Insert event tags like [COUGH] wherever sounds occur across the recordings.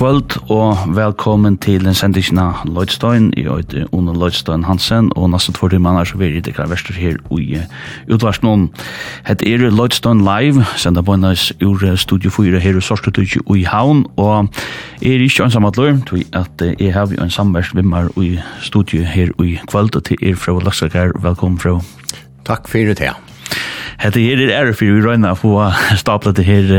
kvöld og velkommen til en sendisjena Lloydstein. Jeg heter Ono Lloydstein Hansen og nesten två er så vil jeg dekla verster her i utvarsen noen. Het er Lloydstein Live, senda på hennes ur Studio 4 her i Sorstututju i Havn og er ikke en samadlur, tog at jeg har en samverst vimmar i studio her i kvöld og til er fra Laksakar. Velkommen fra. Takk fyrir det. Hetta her er ære við vi røyna að få [LAUGHS] stapla til her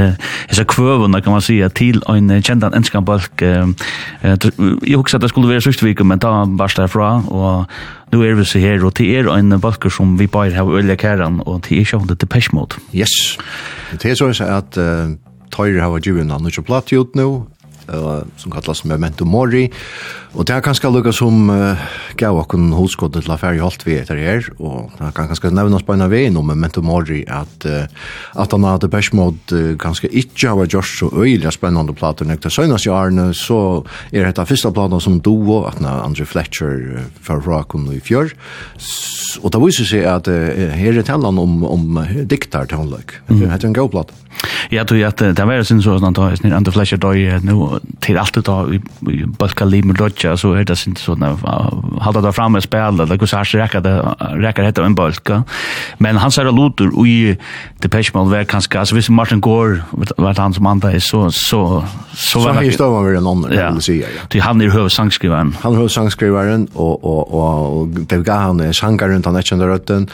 hessa kvøvuna kan man säga til ein kjendan enskan balk. Jeg hugsa at det skulle være sørst men ta barst derfra, og nu er vi så her, og til er ein balker som vi bare har øyla kæran, og til er sjående til Peshmod. Yes. Det er så at Tøyre har vært givna, nu er ikke platt ut nå, uh, som kallas Memento Mori. Og det er kanskje lukka som uh, gav okken hodskottet til affær i alt vi etter her, og det kan ganske nevnas på en av veien om Memento Mori, at, uh, at han hadde persmått uh, kanskje ikke har gjort så øyelig spennende plater nekta søgnas i Arne, så er dette første platen som duo, at han Andrew Fletcher uh, fra Rakon i fjør, og det viser seg at uh, her er tellen om, om diktar til han løk. Det er en god plater. Ja, tror jag att det var sin så att han är inte Andrew Fletcher då nu till allt alt det da, i Balka Lim og så är det sin sånn, hade det framme og spela, det går så här rekker det, räcker det en Balka, men han sa er lotur ui Depeche Mode var kanske alltså visst Martin Gore var han som är så, så, så var det... Så hyrstå var vi en annen, ja, vil si, ja. Til han är høvsangskrivaren. Han är høvsangskrivaren, och och och det gav han og, og, og, og, og, og, og,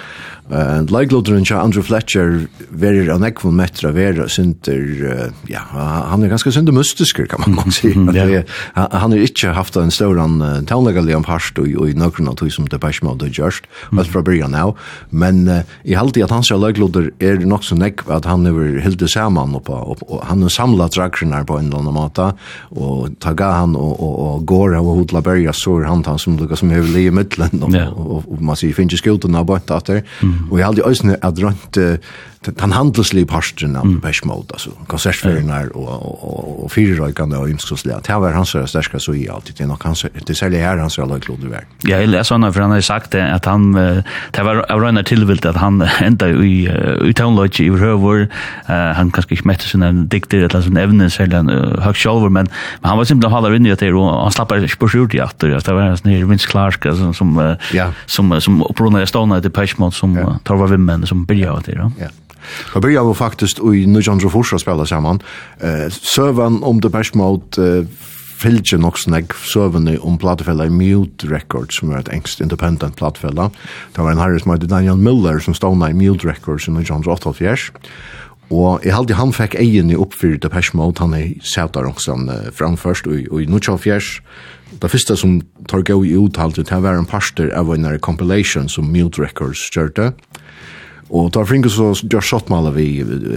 And like Lodren Cha Andrew Fletcher very an ekvon metra vera synter ja han er ganska synter mystisk kan man nog säga. Han har inte haft en stor an townlegal om harst och i några tog som det bästa mode just vad för början nu men i halt att han så Lodren är nog så näck att han över helt det samman och han har samlat racknar på en annan mata och taga han och og går och hodla berga så han han som Lucas som överlever mittlen och man ser finns ju skoten där borta där Og jeg har aldri øyne at rundt den handelslige parsten av mm. Peshmode, altså konsertføringer og, og, og, og fyrrøykene og ymskoslige. Det var hans sterske så i alltid. Det er nok hans, det er særlig her hans alle kloder vær. Ja, jeg leser henne, for han har sagt det, at han, det var av Røyner tilvilt at han [LAUGHS] enda i, i townlodge i Røver, han kanskje ikke mette sine dikter eller sånne evne, særlig han høyt sjolver, men, men han var simpelthen halver inn i det, og han slapp ikke på skjort i atter, det var en sånn Vince Clark, altså, som, ja. som, som, som opprunnet stående til Peshmode, som ja. tar var vimmen, som byrja av det. Ja. Da börjar vi faktiskt i Nujandro Forsa spela samman. Eh, Sövan om det bäst mot eh, fylgje nok snegg søvende om platefella i Mute Records, som er et engst independent platefella. Det var en herre som heter Daniel Miller, som stående i Mute Records i 1988. Og jeg halte han fikk egen i oppfyrt av Peshmode, han er sætar også framførst i, i 1988. Det første som tar gå i uttalte, det var en parster av en compilation som Mute Records gjørte. Og da frinket så gjør shottmaler vi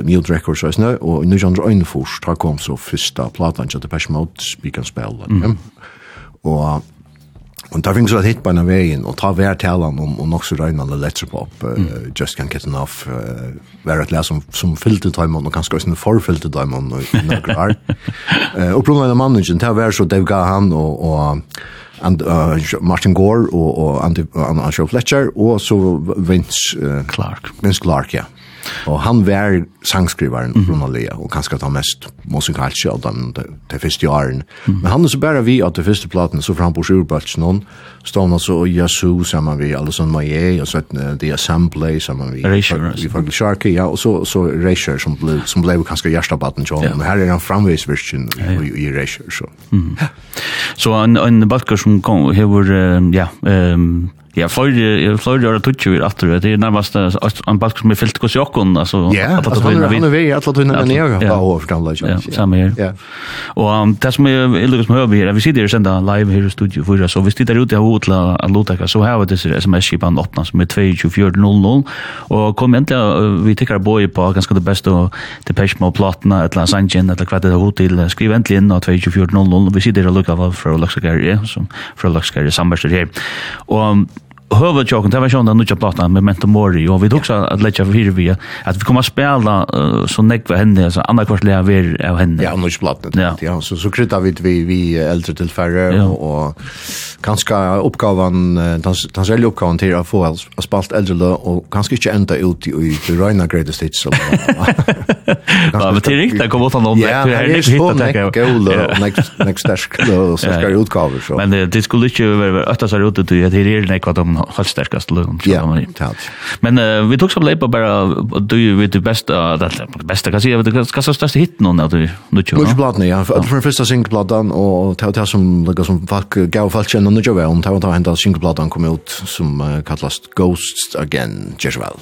Mute Records og sånn, og nu øyne først, da kom så første platan til Depeche Mode, Speak kan spille. Mm. Og, og da frinket så et hit på en av veien, og ta hver talen om, om nok så regnende electropop, uh, Just Can't Get Enough, uh, være et som, som fyllte timen, og kanskje også en forfyllte timen, og noen greier. uh, [LAUGHS] og problemet grunn av mannen, det var så Dave Gahan og, og and uh, Martin Gore og, og Andy, Andy Fletcher og så Vince uh, Clark. Vince Clark, ja. Og han var sangskrivaren mm. Ronalia, og kanskje ta mest musikalsk av dem til første åren. Mm. Men han er så bare vi at det første platen, så får han på sjurbalsen stod han altså og Yasu sammen vi, Alison Maie, og så The Assembly sammen vi. Reisher. Vi faktisk Sharky, ja, og så, så Reisher som ble, som ble kanskje hjertebaten til hon. Men her er han framveisvirkjen i, i, i Reisher, så. Mm. Så en, en balker som kom, hever, ja, um, Ja, för för jag tog ju att det er närmast en bask som er fyllt kus jockon altså att att vinna vinna vi att att vinna ner på hof gamla Ja, samme her. Og det som er Lucas som hör vi här. Vi sitter her senda live her i studio för så de der ute har hod til å låta så har vi disse SMS skipan 8 som er 22400 og kom egentligen vi tycker boy på ganske det bästa och det pitch med et eller sanjen eller hva det er hod til, skriv endelig inn av 22400 vi sitter och lukar för Luxgar så för Luxgar samarbete här. Och Hörva Jocken, det var sjön den nya plattan med Memento Mori och vi tog också att lägga för hyra via att vi kommer att spela så näck vad hände alltså andra kvart lär vi av henne. Ja, nya plattan. Ja, så så kryddar vi vi vi äldre till färre och kanske uppgåvan den själva uppgåvan till att få att spalt äldre och kanske inte ända ut i i Reina Greatest Hits så. [LAUGHS] Ja, men det är riktigt kommer åt någon där. Det är riktigt hitta det. Ja, next next stash så ska utgåvor så. Men det skulle ju vara ötta så ute till det är näck vad de de helt sterkaste løgum. Ja, klart. Men uh, vi tog som leipa bara, du vet det bästa, det bästa kan säga, det kan så största hit någon att du nu kör. Which blad ja, för den första singelpladan och ta ta som lägger som folk go fall känna nu kör väl, ta ta hända singelpladan kom ut som kallast Ghosts Again, Jezebel.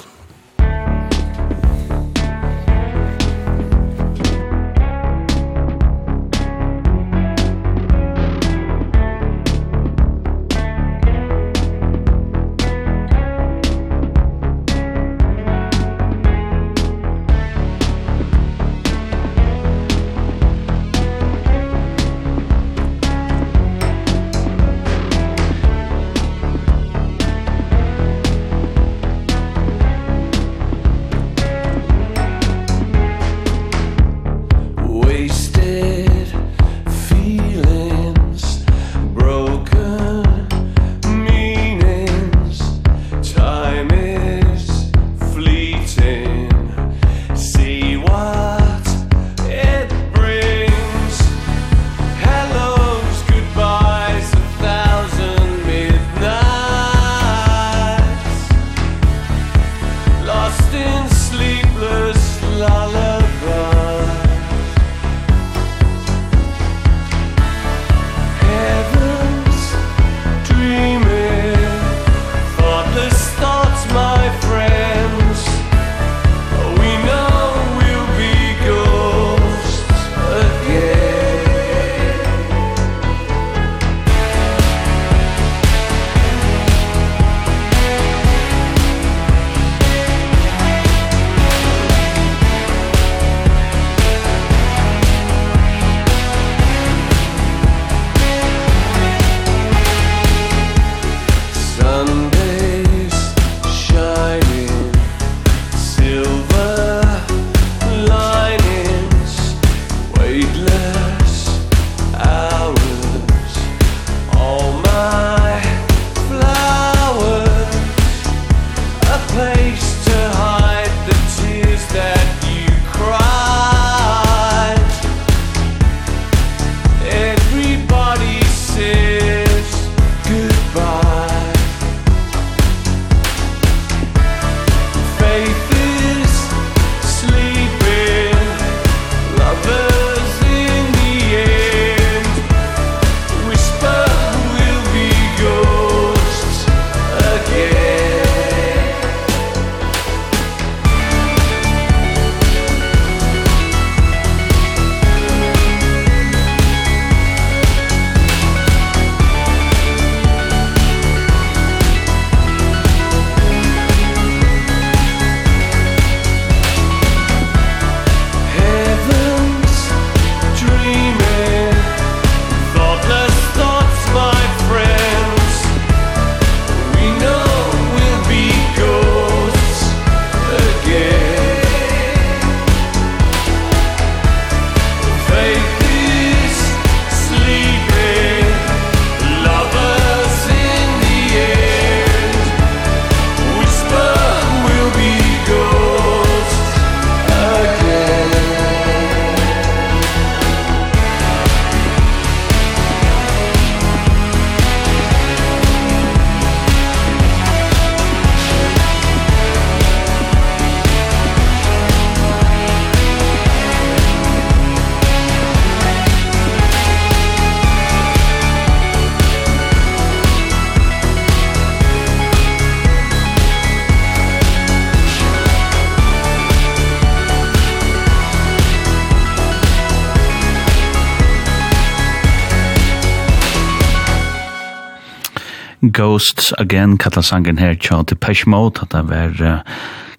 Ghosts. Again kallar sangen her tja Depeche Mode. At det var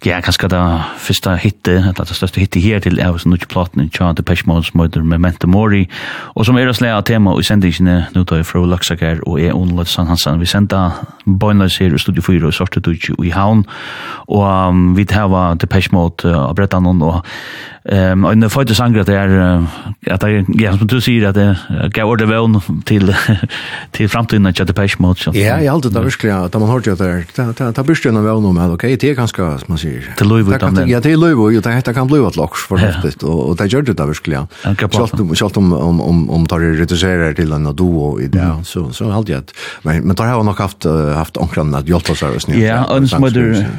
ja, kanskje det første hitte eller det største hitte her til Elvis Nudge Platten tja Depeche Mode som heter Memento Mori og som er å slea tema i sendingene. Nå tar jeg fra Laksaker og er Onlod San Hansen vi senda Bøgnløs her i Studio 4 og Sorte Dutch i Havn. Og um, vi tar Depeche Mode av Brettanon og Ehm och när fötter det är att jag ja som du säger att det går ordet väl till [LAUGHS] till framtiden att det patch mode så. Ja, jag alltid där verkligen att man hörde ju där. Ta ta börst ju väl nog med okej, det är ganska som man säger. Till Louis utan. Ja, till Louis och det heter kan bli åt lock för häftigt och det gör det där verkligen. Så om så om om om om tar det reducerar till en duo i det så så alltid att men men tar har nog haft haft onkran att hjälpa så här. Ja, och som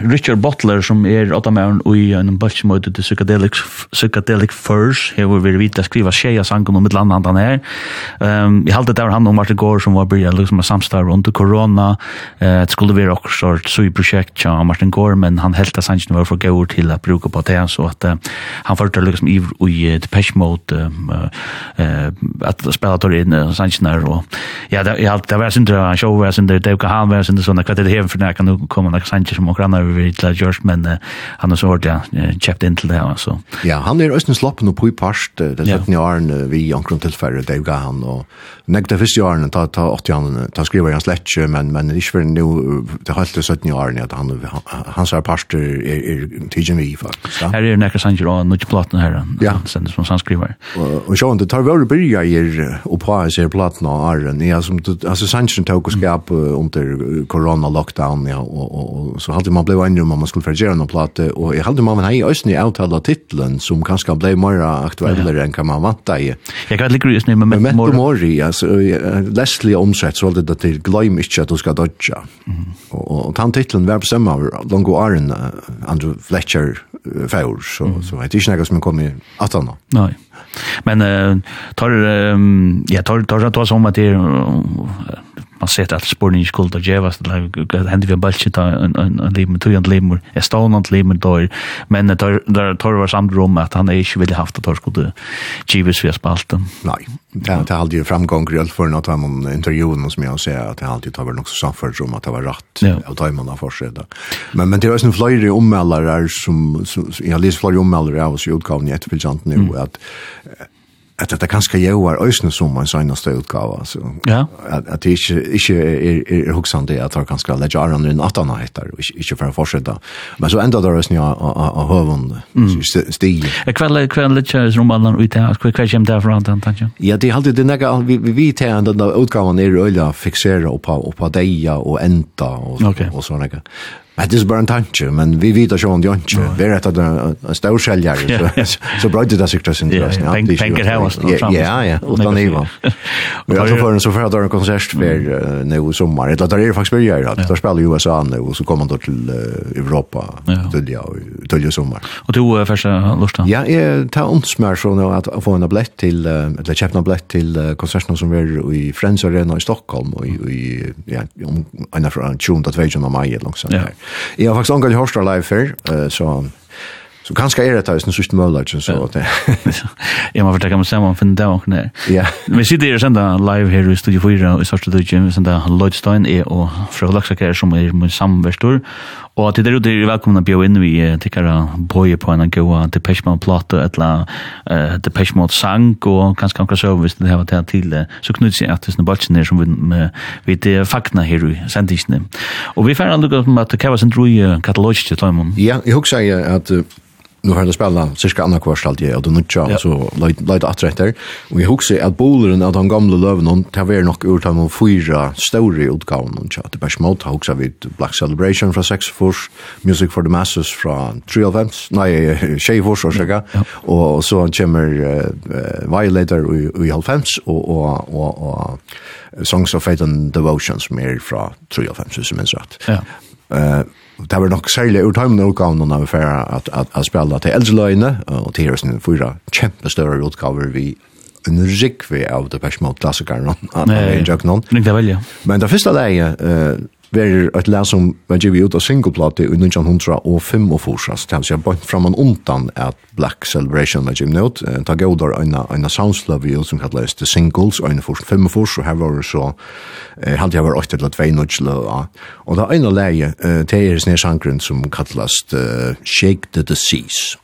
Richard Butler som är åtta med och i en batch mode till psychedelics Psychedelic Furs, her hvor vi vidt å skrive tjeja sangen om et land han her. Um, jeg halte det var han og Martin Gård som var bryr, liksom samstar rundt korona. Uh, det skulle være også et suiprosjekt av Martin Gård, men han helt av sangen var for gaur til å bruke på det, så at uh, han førte liksom i, i Depeche Mode, um, uh, at spela tar inn uh, sangen her, og ja, det, jeg halte det var sindre, han sjå var sindre, det var han var sindre, sånn, hva er det her for det, kan du komme noen sangen som okrannar vi vil George men uh, han har så hårdt, ja, kjøpt inn til det, så. Ja, han er østen sloppen opp i parst, det er 17 år vi i omkring tilfære, det er jo han, og Nek det første årene, ta, ta 80 årene, ta skriver han slett men, men ikke for nu, det holdt det 17 årene, at han, hans er parster er, er tidsen vi, faktisk. Her er nekker sanger og nødt platene her, ja. sendes som han skriver. Og, og sjån, det tar våre byrja er oppa i seg platene og åren, ja, som, altså sanger tok og skap under korona-lockdown, ja, og, og, og så halte man blei enn om man skulle fergera noen plate, og jeg halte man hei òsni avtala titlen, som kanskje blei mer aktuellere enn hva man vant i. Jeg kan ikke grus, men Memento Mori, ja, Leslie omsett så det til det ikke at du skal dodja. Och og tann titeln var bestemme av Longo Arn Andrew Fletcher Faur så så det er ikke noe som kommer att han. Nej. Men tar ja tar tar jag tar som att det man ser att spårning skulle ta jävas det händer vi en balch ta en en en liv med tvåan liv med är stånant liv med då men det där tar var samt rum att han är inte vill haft att skulle gives vi spalten. Nej. Det det hade ju framgång grönt för något av de intervjuerna som jag ser att det alltid tar väl också samfört som att det var rätt och tar man av försida men men det är ju en flyer ommälar som jag läser flyer ommälar av så utgåvan i ett nu att at det kanskje jo var øsne som en søgneste utgave, så ja. at, at det ikke, ikke er, er, er det at det kanskje legger æren inn at han heter, ikke, ikke for å fortsette. Men så enda det øsne av høven, stig. Hva er litt kjøres romanen ut her? Hva kommer det fra den tanken? Ja, det er alltid det nega, vi, vi vet her, den utgaven er øyla fiksere oppa, oppa deia og enda og, okay. og sånne. Men det er bare en tanke, men vi vet ikke att Sean ikke. vi vet att en stor säljare, så bra det där siktar sin dröst. Pengar här oss. Ja, ja, [LAUGHS] utan nivå. Vi har så for en så för att ha en konsert for nå i sommar. Det er faktisk faktiskt börjar att spiller spelar USA nå, og så kommer de til Europa til i sommer. Og du första lustan? Ja, jeg tar onsmär så nå at få en ablett til, eller köpa en biljett till konserten som er i Friends Arena i Stockholm og i ja, om en från 22 mai, langsomt her. Jeg har faktisk angallig Horstra live før, så... Så kanskje er det här sen sist möjligt så att det. Jeg må fortelle mig samman finne det også, när. Ja. Vi sitter ju sända live her i Studio 4 i Sørste Dødje, vi sender Lloyd Stein, Lloydstein og och Laksaker, som er min samverstor Og til dere er velkommen å bjøre inn vi tykker å bøye på en gode Depeche Mode-plate, eller uh, Depeche Mode-sang, og kanskje anker så hvis det har vært til så knytter seg at det balsen er som vi, vi det fakna her i sendingene. Og vi får anlukket om at Kjæva sin drog katalogisk til Tøymon. Ja, jeg husker at nu har det spelat cirka andra kvarst allt och då nutcha så lite att där och jag huxar att bollen av de gamla löven hon tar väl nog ut honom fyra stora utgåvan och chat på smalt huxar vid Black Celebration från Sex Force Music for the Masses från Three of Events nej Shay Force och så och så kommer Violator i i Halfens och och och Songs of Faith and Devotion som är från Three of Events som är så att eh det var nok særlig ur tøymen utgaven når vi får at, at, at spille til eldreløyene, og til høres fyra kjempestørre utgaver vi en rikvi av det Mode klassikeren. Nei, det er ikke noen. Men det første leie, verir et lær som man givi ut av singleplate i 1905 og forsas, det vil bare fram og undan at Black Celebration man givi ut, ta gaudar eina, eina soundsløv i ut som kalles The Singles, og eina fors, fem og fors, og her var det så, eh, halde jeg var 8 eller 2 nødslø, og det da eina leie, det er snedsjankren som kalles Shake the Disease,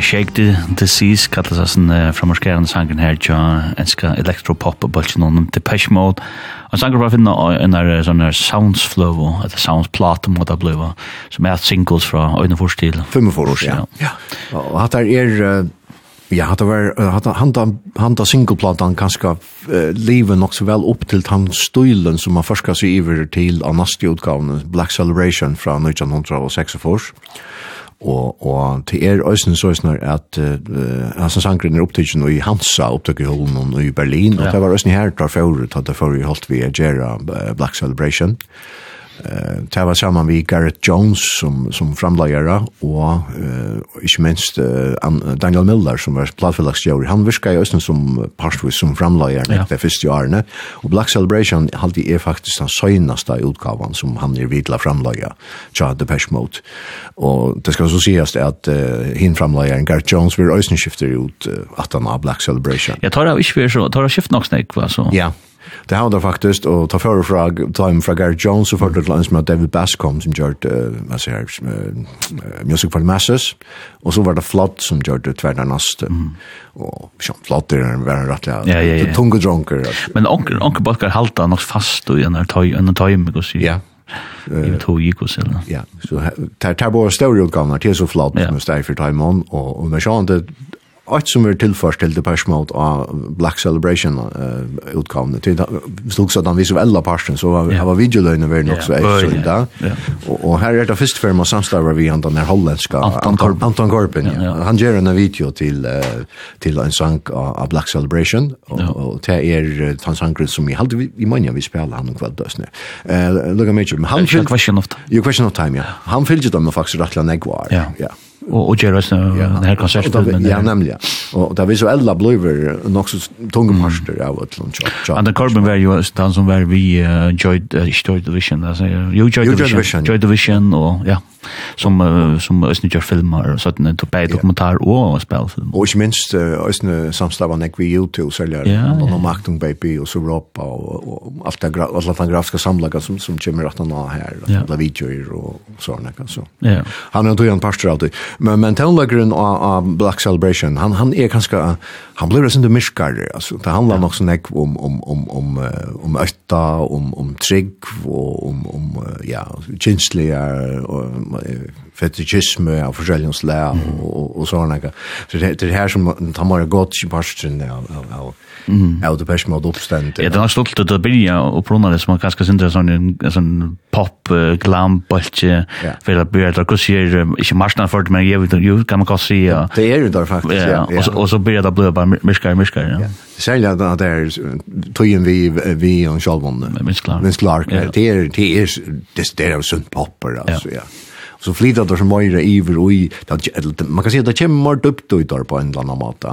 Shake the Disease kallas det sånn uh, framorskärande sangen her, tja enska elektropop och bulten om Depeche Mode Og sangen var finna en der sån där Sounds Flow eller Sounds Platum vad det blev som är singles fra Øyne Forstil. Fem år sedan ja Og hatt er er Ja, hatt var hatt han han ta singleplantan kanskje uh, live nok så vel opp til han stolen som man forskar se iver til av nastjutgavene Black Celebration fra 1906 og og til er øysen så snar at uh, altså sankren er opptøkken i Hansa opptøk i Holmen og i Berlin ja. og det var øysen her der for at det for holdt vi Jera Black Celebration Eh, det var samman vi Garrett Jones som, som framlagare og eh, ikke minst eh, Daniel Miller som var platfellagsgjør. Han viskar i Østen som pastor som framlagare ja. det første året. og Black Celebration halte er faktisk den søgneste utgaven som han er vidla framleggjere tja Pesh Mode. Og det skal så sies at uh, hin framlagaren Garrett Jones vil Østen skifter ut uh, at han har Black Celebration. Jeg tar av ikke vi så, tar av skift nok snakk, va? Så. Ja, yeah. Det har det faktiskt och ta för fra time fra Gary Jones och för det lands med David Bascom som gjort eh vad säger Music for the Masses och så var det Flood som gjorde tvärna nästa. Och så Flood där var en rättla. ja tunga drunker. Men onkel onkel Bakker halta nog fast och en tøy en tøy med så. Ja. Jag tog gick oss eller. Ja, så tar tar bara story utgångar till så flott med stäj för time on och och med sjön Alt som er tillförst till Depeche Mode av Black Celebration uh, utgavene. Det stod så att at han viser parten, så var, yeah. var videolöjna veldig nog så ekstra da. Og, Och här är det først før samstavar vi han den här holländska Anton, Korpen. Anton Korpen ja. ja. Han gör en video till, uh, till en sang av, av Black Celebration, och, ja. och det er den sangren som vi halte vi, i många vi spelar han om kveldøsne. Uh, Lugga Major, men han... fyllde... question of time. Jo, question of time, ja. Han fyllde dem faktiskt rettelig negvar. Ja. ja och och göra såna her konserter ja nämligen og där vi så bløver nok så tunge marster av at lunch och the carbon where you stand som where we enjoyed the story division alltså you enjoyed the vision enjoyed the vision og ja som uh, som ösn gör filmer og sånn til bare dokumentar og spelfilm. Och ikke minst ösn samstava jeg vi YouTube säljer yeah, yeah. og Maktung Baby og Europa ropa och allt det alla den grafiske samlingar som, som kommer att og nå her og videor och og sånne så. Yeah. Han är en en pastor alltid. Men, men tonelageren av Black Celebration han, han er ganske han blev sån där miskar alltså det handlar ja. nog sån om om om om om ötta om om trygg och om om ja känsliga och fetishisme av forskjellige slag mm. og, og, og sånne. Så det, det er her som tar mer godt i parstren av, av, av, mm. av det persen av oppstendet. Ja, det er stolt til å begynne og prøvende det som man kanskje synes er sånn, sånn pop, glam, bøltje, ja. for å begynne det. Hvordan sier ikke marsene for det, men jeg vet jo, kan man godt si. Ja. Det er jo der faktisk, ja. ja. Og, og så begynner det å bli bare myskere, myskere, Ja. ja. Særlig at det er tøyen vi, vi og Sjolvånd. Minst Clark. Minst klart. Det er, det er, det er, det er, det er, det er, det er, det er, så flyter det som mer iver och i man kan säga att det kommer mer upp då i där på en eller annan mat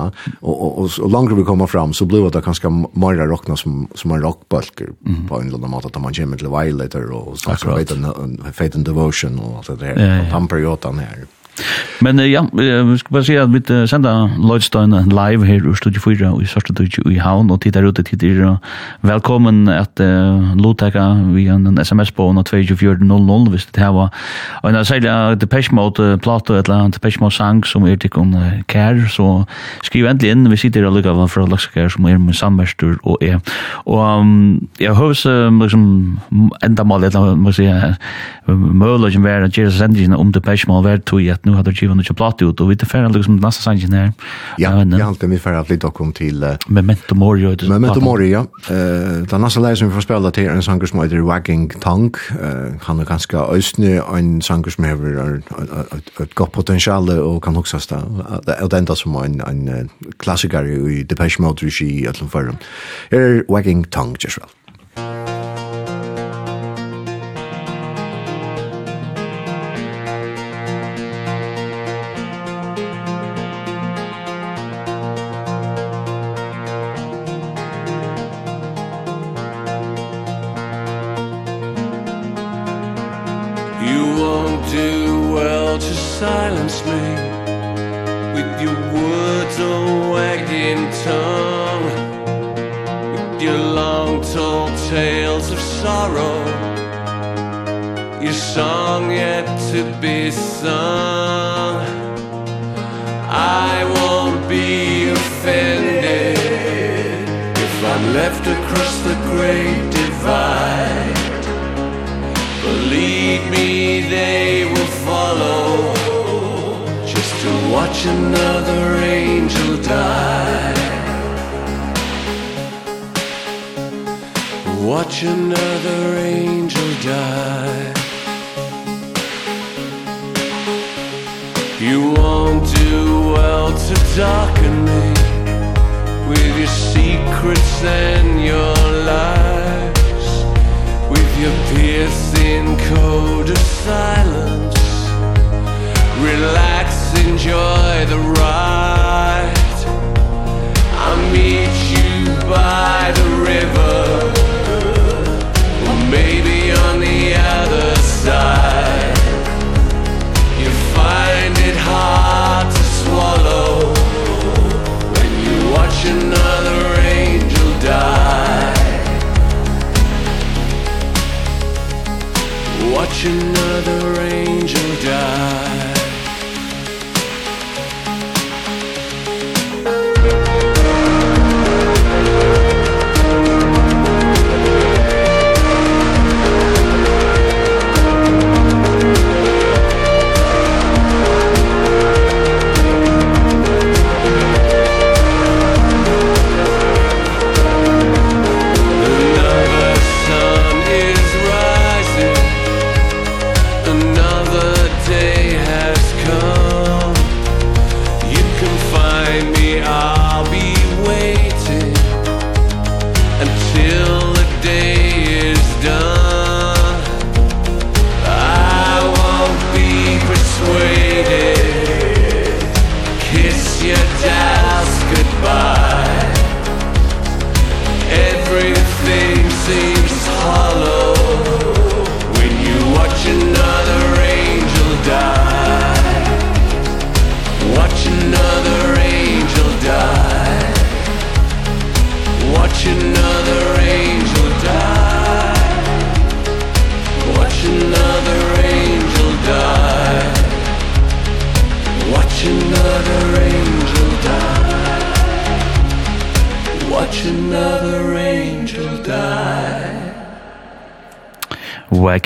och och och så långt vi kommer fram så blir det kanske mer rockna som som en rockbalker på en eller annan mat att man kommer till violator och så så vet en faith and devotion och allt det där på den perioden här. Men ja, vi skal bare si at vi sender Lloydstein live her i Studio 4 i Sørste Dutje i Havn, og tid er ute tid er velkommen at uh, Lotteka via en sms på 2400 hvis det her var og en særlig Depeche Mode plato eller annet Depeche Mode sang som er til tikkun kær, så skriv endelig inn. Vi sitter og lukka fra Laksakær som er min samverstur og er. Og um, jeg høres um, liksom enda mal eller annet, må si møller som er at gjerne sendingen om Depeche Mode var tog at nu har du givet något platt ut och vi tar färre liksom nästa sangen här. Ja, jag har alltid med färre att lite kom till Memento Mori. Memento Mori, ja. Eh, den nästa läge som vi får spela till en sång som heter Wagging Tongue. Uh, han är ganska östny en sång som har ett gott potential och kan också stå. Det är ända som en en klassiker i Depeche Mode regi att de förrum. Är Wagging Tongue just well.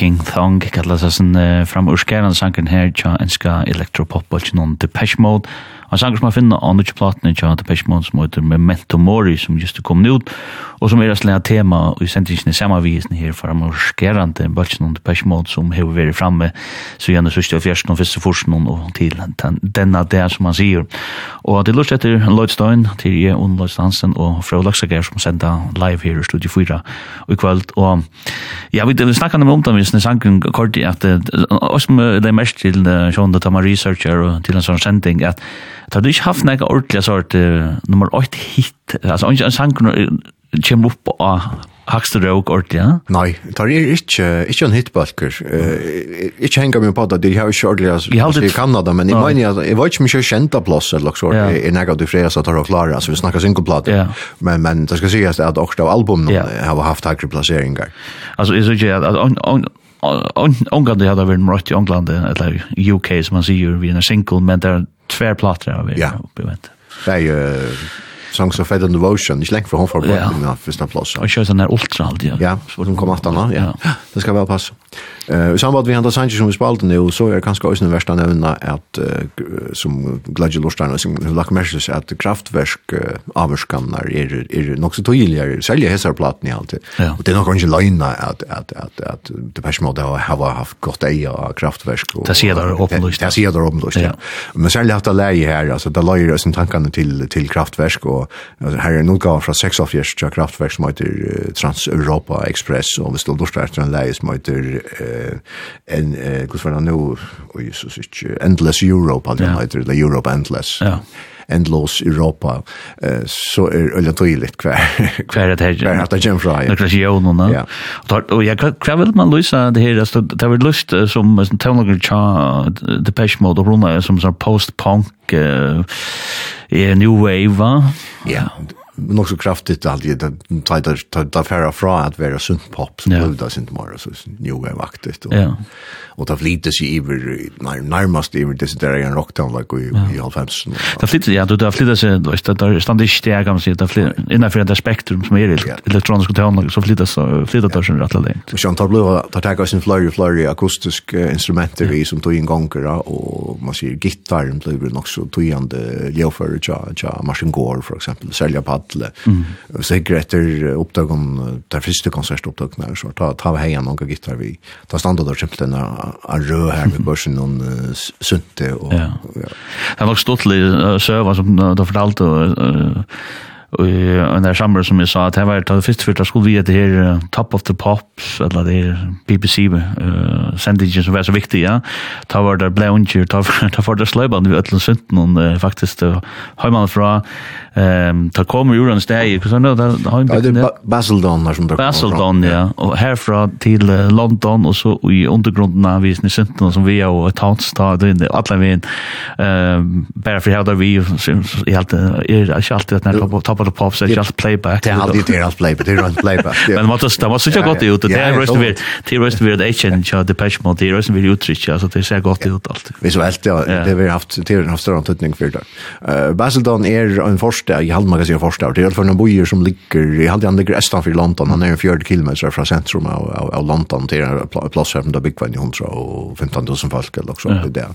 King Thong kallas det sånn uh, framurskärande sangen her, tja enska elektropop och noen Depeche Mode og sanger som man finner av nødvendig platene til Depeche Mode som heter Memento Mori som just kom ut og som er et slag tema i sendingen i samavisen her for han marskerende en bølsen om Depeche Mode som har vært framme så gjerne sørste og fjersten og fyrste forsen og til denne det som man sier og det lort etter Lloyd Stein til jeg og Lloyd Stansen og Frau Laksager som sender live her i Studio 4 og i kveld og ja vi snakker om det hvis sangren kort at oss med det mest til Sean Tama Researcher og til en sånn sending at Da du ikke haft noe ordentlig sort uh, nummer 8 hit, altså ikke en sang kommer opp og hakster det også ordentlig, ja? Nei, det er ikke, ikke en hitbalker. Uh, ikke henger meg på det, de har ikke ordentlig altså, i Kanada, men jeg mener, jeg var ikke mye kjent av plass, eller så, ja. jeg nega du fredag så tar og klare, altså vi snakker singleplater, Ja. men, men det skal sies at også av albumen ja. har haft hakre plasseringer. Altså, jeg synes ikke at Ånglandi hadde vært mrøtt i Ongland, eller UK som man sier, vi er en single, men det tvär plattor av ja. uppe vet. väntan. Det är ju Songs of Faith and Devotion, ikke länge för hon får bort mina första plass. Og kör sån der ultra alltid. Ja, som kom kommer att ja. Det skal väl passa. Eh i samband vi handlar Sanchez som vi spalt nu så är kanske också den värsta nämna att som Gladjo Lorstein som Lack Meshes att kraftverk avskanar är är nog så tydligare sälja hesar plattan i allt. Och det är nog kanske lina att att att att det pers mode har haft gott eja av kraftverk och Det ser där lust Det ser där lust Ja. Men sälja haft läge här alltså där lägger oss en tankarna till till kraftverk och här är nog gå från sex av kraftverk som heter Trans Europa Express och vi står då startar en läge som heter en kus var nu och Jesus är endless Europe alltså yeah. heter det Europe endless. Ja. Yeah. Endless Europa eh så är öliga tydligt kvar kvar det här kvar att det kommer från ja. Det är Ja. Och och jag kvar vill man lösa det här så det var lust som som tonlager cha the patch mode runa som så post punk eh new wave va. Ja nog så kraftigt allt det tar tar tar färra fra att vara sunt pop så blev det inte mer så new wave aktigt och ja. och det flitas sig över när närmast över det där en rockdown like i i halvfems. Det flitas ja, det flitas då är det stand det steg kan se det flitas innanför det spektrum som är elektroniska toner så flitas flitas där sen rätt läge. Och sen tar blå tar tag oss en flurry flurry akustisk instrument i som tog in gånger och man ser gitarren blir nog så tojande ljuför ja ja machine gore för exempel sälja pad alle. Mm. Sikkert etter oppdagen, der første konsertoppdagen her, så ta, ta vi heia noen gitar vi. Ta standard der simpelthen en rød her med børsen noen uh, sunte. Og, ja. ja. Det var stått litt søva som du fortalte, og, uh, en der samler som jeg sa, at jeg var det første først, da skulle vi det her Top of the Pops, eller det her BBC, uh, sendingen som var så viktig, ja. Ta var det ble unger, ta, ta var det sløyban vi øtlen synden, og uh, faktisk, uh, høyman fra, um, ta kommer jo en steg, hva sånn, da har vi bygd ned. Basildon, som Basildon, ja. Og herfra til London, og så i undergrunden av visen i synden, som vi er, og Towns, da, det er alle veien, bare for her, da vi, jeg er ikke alltid at den er top of the pops är just playback. Det är alltid det är playback. Det är en playback. [LAUGHS] Men vad det var så jag gott ut det är röst vid det är röst vid Agent Charles Depeche Mode det är röst vid utrich alltså det ser gott ut allt. Vi så helt det vi haft till en större antötning för det. Eh Basildon är en första i halvmagasin första det är för en bojer som ligger i halv andra grästan för London han är en fjärde kilometer från centrum av av London till en plats här där Big One 100 och 15000 folk eller också det där.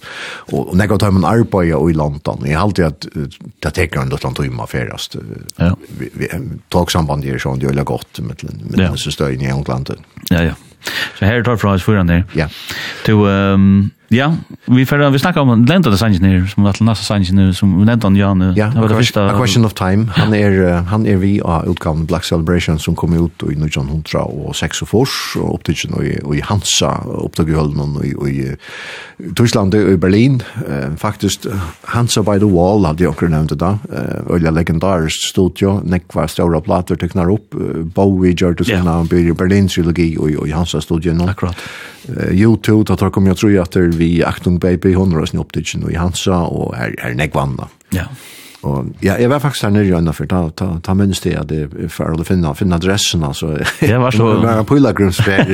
Och när går tar man arbetar i London i halv det att det tar en liten timme färast ja. vi, vi tog samband här som det är gott med med ja. så stöj i England. Ja ja. Så här tar från oss föran där. Ja. To ehm um, Ja, vi får vi snackar om Lenta the Sanchez här som att nästa Sanchez nu som Lenta ja nu. Ja, det var det första A Question of Time. Han är er, han är er vi av utgåvan Black Celebration som kom ut i nu John Huntra och sex och fors och upptäckte och i Hansa upptäckte höll någon i i Tyskland och i Berlin. Eh, faktiskt Hansa by the Wall hade jag nämnt det där. Eh, Ölla legendarisk studio nekva stora plattor tecknar upp Bowie George i Berlin trilogi och i Hansa studio. Akkurat. Eh, YouTube tar kom jag tror att det vi Achtung Baby, hun var sin opptidsen i Hansa, og her, her negvanna. Ja. Og ja, jeg var faktisk her nere i øynene, for, ta, ta, ta minnes det at jeg for å finne, finne adressen, altså. Det var så. Det [LAUGHS] [LAUGHS] var en pilagrumsfer,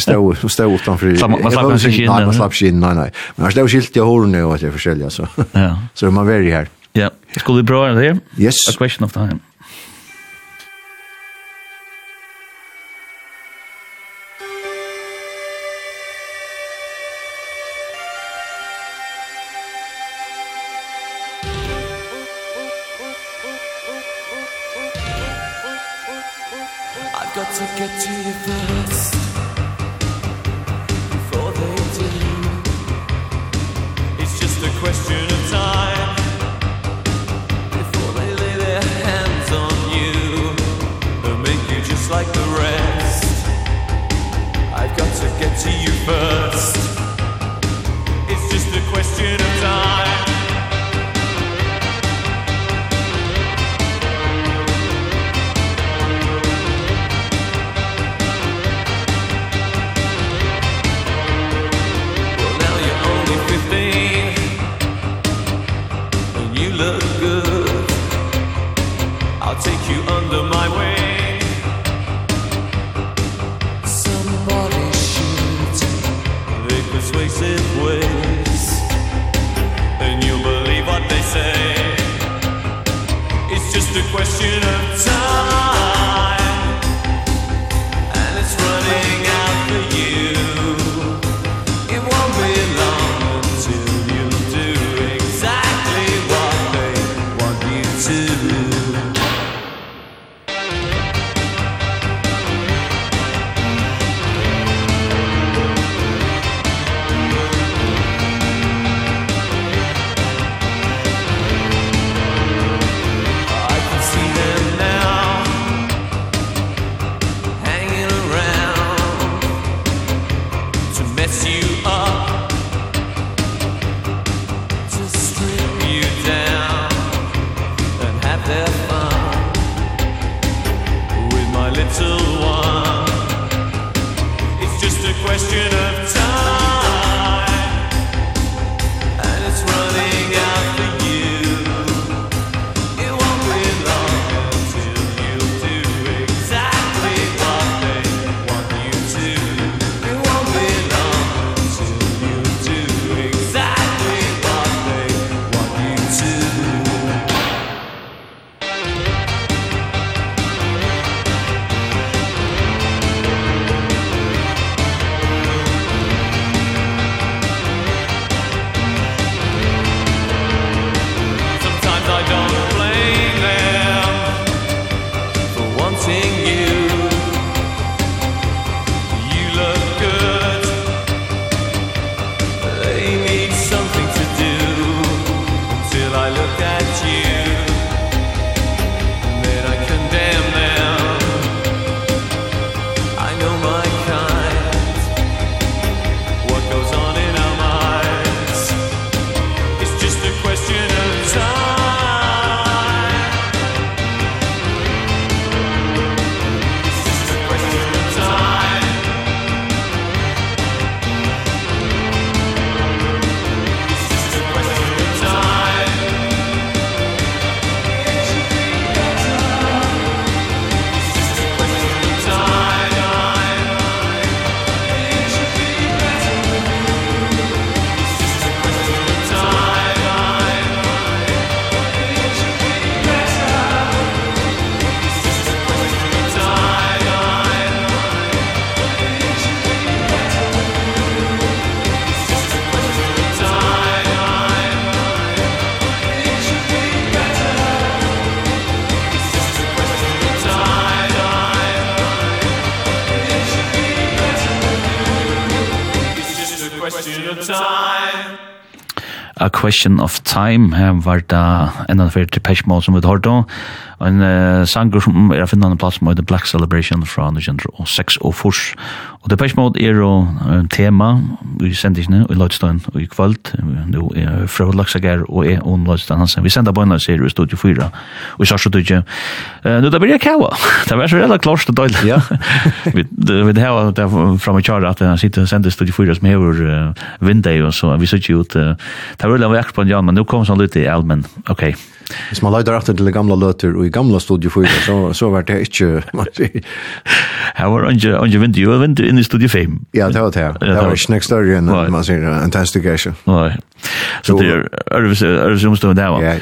stod, stod utenfor. Man slapp ikke inn. Nei, man slapp ikke inn, nei, nei. Men [LAUGHS] her stod skilt i hårene og det er forskjellig, altså. Ja. Så man var her. Ja. Skulle vi prøve det? Yes. A question of time. Question of Time. Her var da en av fyrir Depeche Mode som vi har da. En uh, sanger som er finna en plass med The Black Celebration fra 1906 og fors og Depeche Mode er jo uh, tema i sendisene i Lodstein og i kvöld. Nå er Frøy Laksager og jeg [LAUGHS] og Lodstein Hansen. Vi sender bøyna her i Studio 4 og i Sarsu Tudje. Nå da blir jeg kava. Det var så redda klarst og døylig. Ja. Vi det her var fram i kjara at han sitter og sender Studio 4 som hever vindeg og så vi sitter ut. Det var veldig akkurat på en jan, men nå kom sånn litt i almen. Ok. Hvis man leider etter til gamla løter og i gamla Studio 4 [LAUGHS] så var det ikke Her var ikke, ikke vinter, jo vinter inne i Studio 5. Ja, det var det. Det var ikke nek større enn man sier, en testikasjon. Nei. Så det er øvelse omstående der, va? Ja,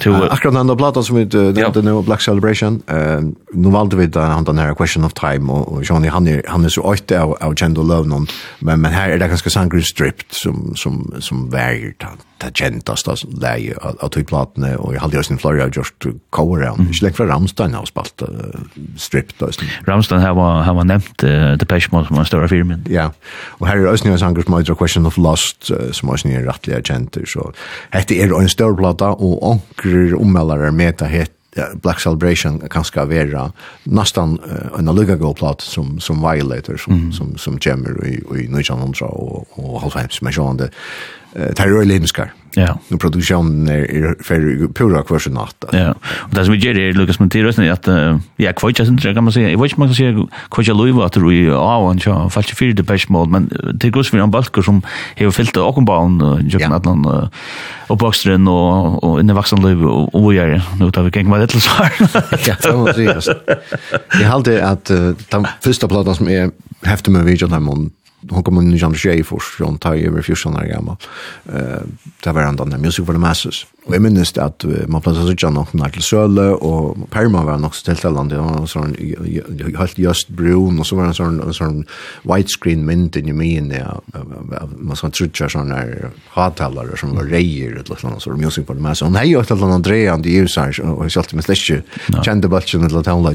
to uh, akkurat den där plattan som vi nämnde nu Black Celebration eh nu valde vi där han den här question of time och Johnny han är han är så åt av av Gendo Love någon men men här är det ganska sangru stripped som som som väger ta ta gentas då läge att i plattan och jag hade ju sin Florida just cover around inte länge från Ramstein har spalt uh, stripped då Ramstein har har man nämnt uh, the page mode som en större firmen ja och här är också en sangru som heter question of lost som också är rättliga gentas så heter är en stor platta och onkel nokre ommelare meta het Black Celebration kan ska vara nästan uh, en lugga go plot som som violator som mm. som som jammer i i Nigerian och och halvheims med Jean de eh Ja. Nu produktionen är för pura kvarsen natt. Ja. Och det som vi gör är Lucas Monteros när att ja, kvarsen sen kan man säga. Jag vet inte man kan säga kvarsen Louis att du är av en så fast för det bäst mål men det går för en balkar som har fyllt och en barn jag kan att någon och boxen och och inne vuxen Louis och vad gör nu tar vi kring vad det så här. Ja, det var seriöst. Jag hade att den första plattan som är häftig med videon här hon kom inn i Jan Shea för John Tay over 14 år gammal. Eh där var han den Music for the Masses. Og jeg minnes det at uh, man planerade så nok nær til Søle, og Perma var nok också till till landet och sån helt just brun og så var det en sånn, en sånn widescreen mynd mint i mig där man sån trutja sånne her hattalare som var rejer eller sån så Music for the Masses. Hon hej åt Alan Andrea och det är så og jeg jag sålt slett ikke kjente bulchen eller town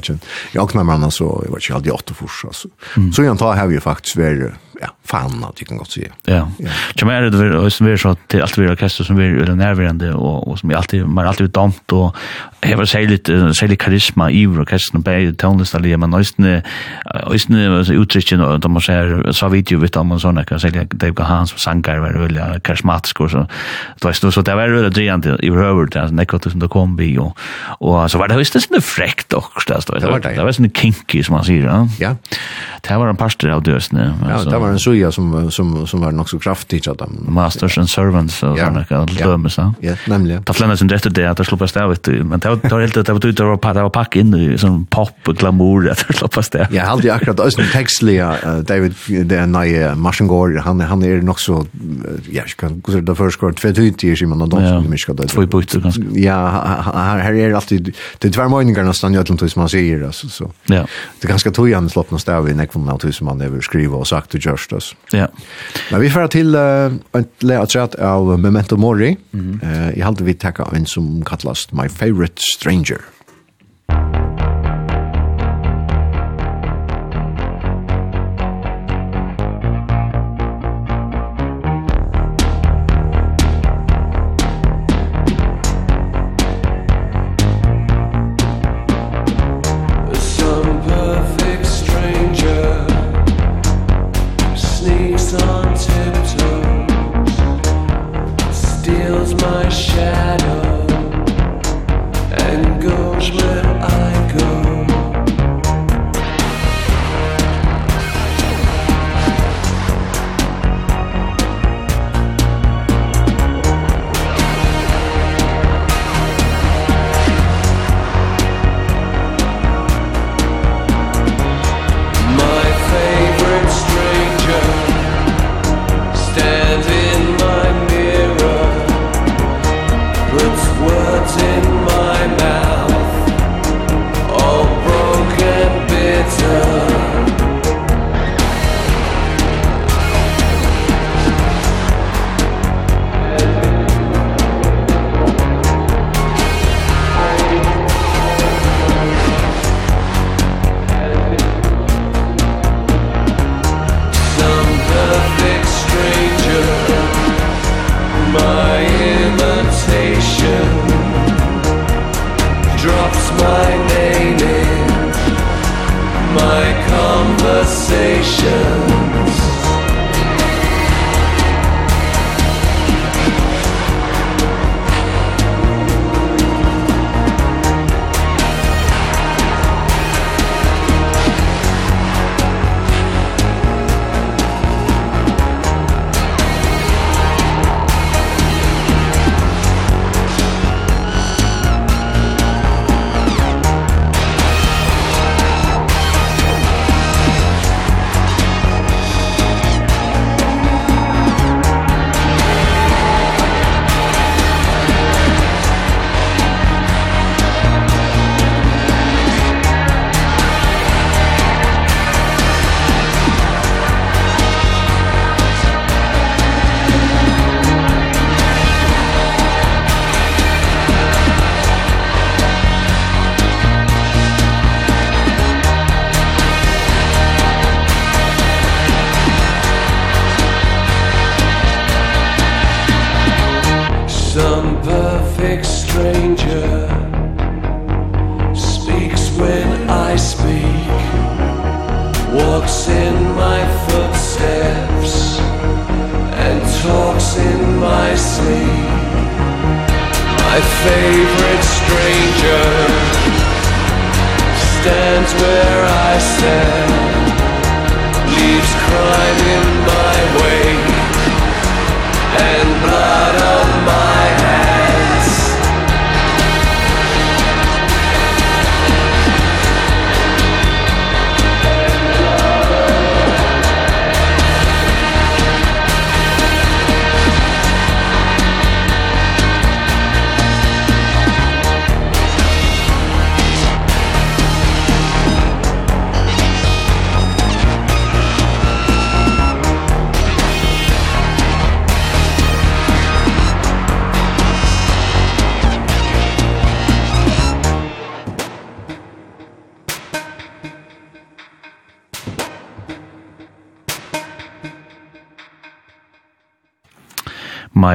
Jeg åkna kommer man så jag var ikke aldri åtte fors altså. Så jag tar här ju faktisk vært ja, fan av det kan gott säga. Ja. Jag menar det är som är så att det alltid orkester som är närvarande och och som är alltid man alltid damt och jag vill säga lite säga lite karisma i orkestern på tonlista lige men nästan nästan alltså uttrycken och de måste så video vet om såna kan säga det går hans och sangar var väl karismatisk och så då är det så där var det drejande i övrigt alltså nekot som det kom vi och och så var det visst det fräckt också där det var det var sån kinky som man säger ja. Ja. Det var en pastor av dösne alltså. Ja, var en suja som, som, som var nok så kraftig til dem. Masters and Servants og ja. sånne, og ja. dømes, ja. Ja, nemlig. Da flemmer som dette det, at det slupper stavet, men det var, det var helt, det var, det var, det var pakk inn i sånn pop og glamour, at det slupper stavet. Ja, aldri akkurat, og sånn tekstlige, uh, David, det er nei, Marsengård, han, han er nok så, ja, ikke kan, hvordan det først går, tvett ut i man og Donsen, ja, ja, Två bøyter, ganske. Ja, her, her er alltid, det er tverrmøyninger nesten, jeg tror man sier, altså, så. Ja. Det er ganske tog han slått noe stavet i nekvunnen av tusen man skriva og sagt og gjør Ørstas. Ja. Men vi får til uh, en leatrat av Memento Mori. Mm -hmm. uh, jeg halte vi takka en som kallast My Favorite Stranger.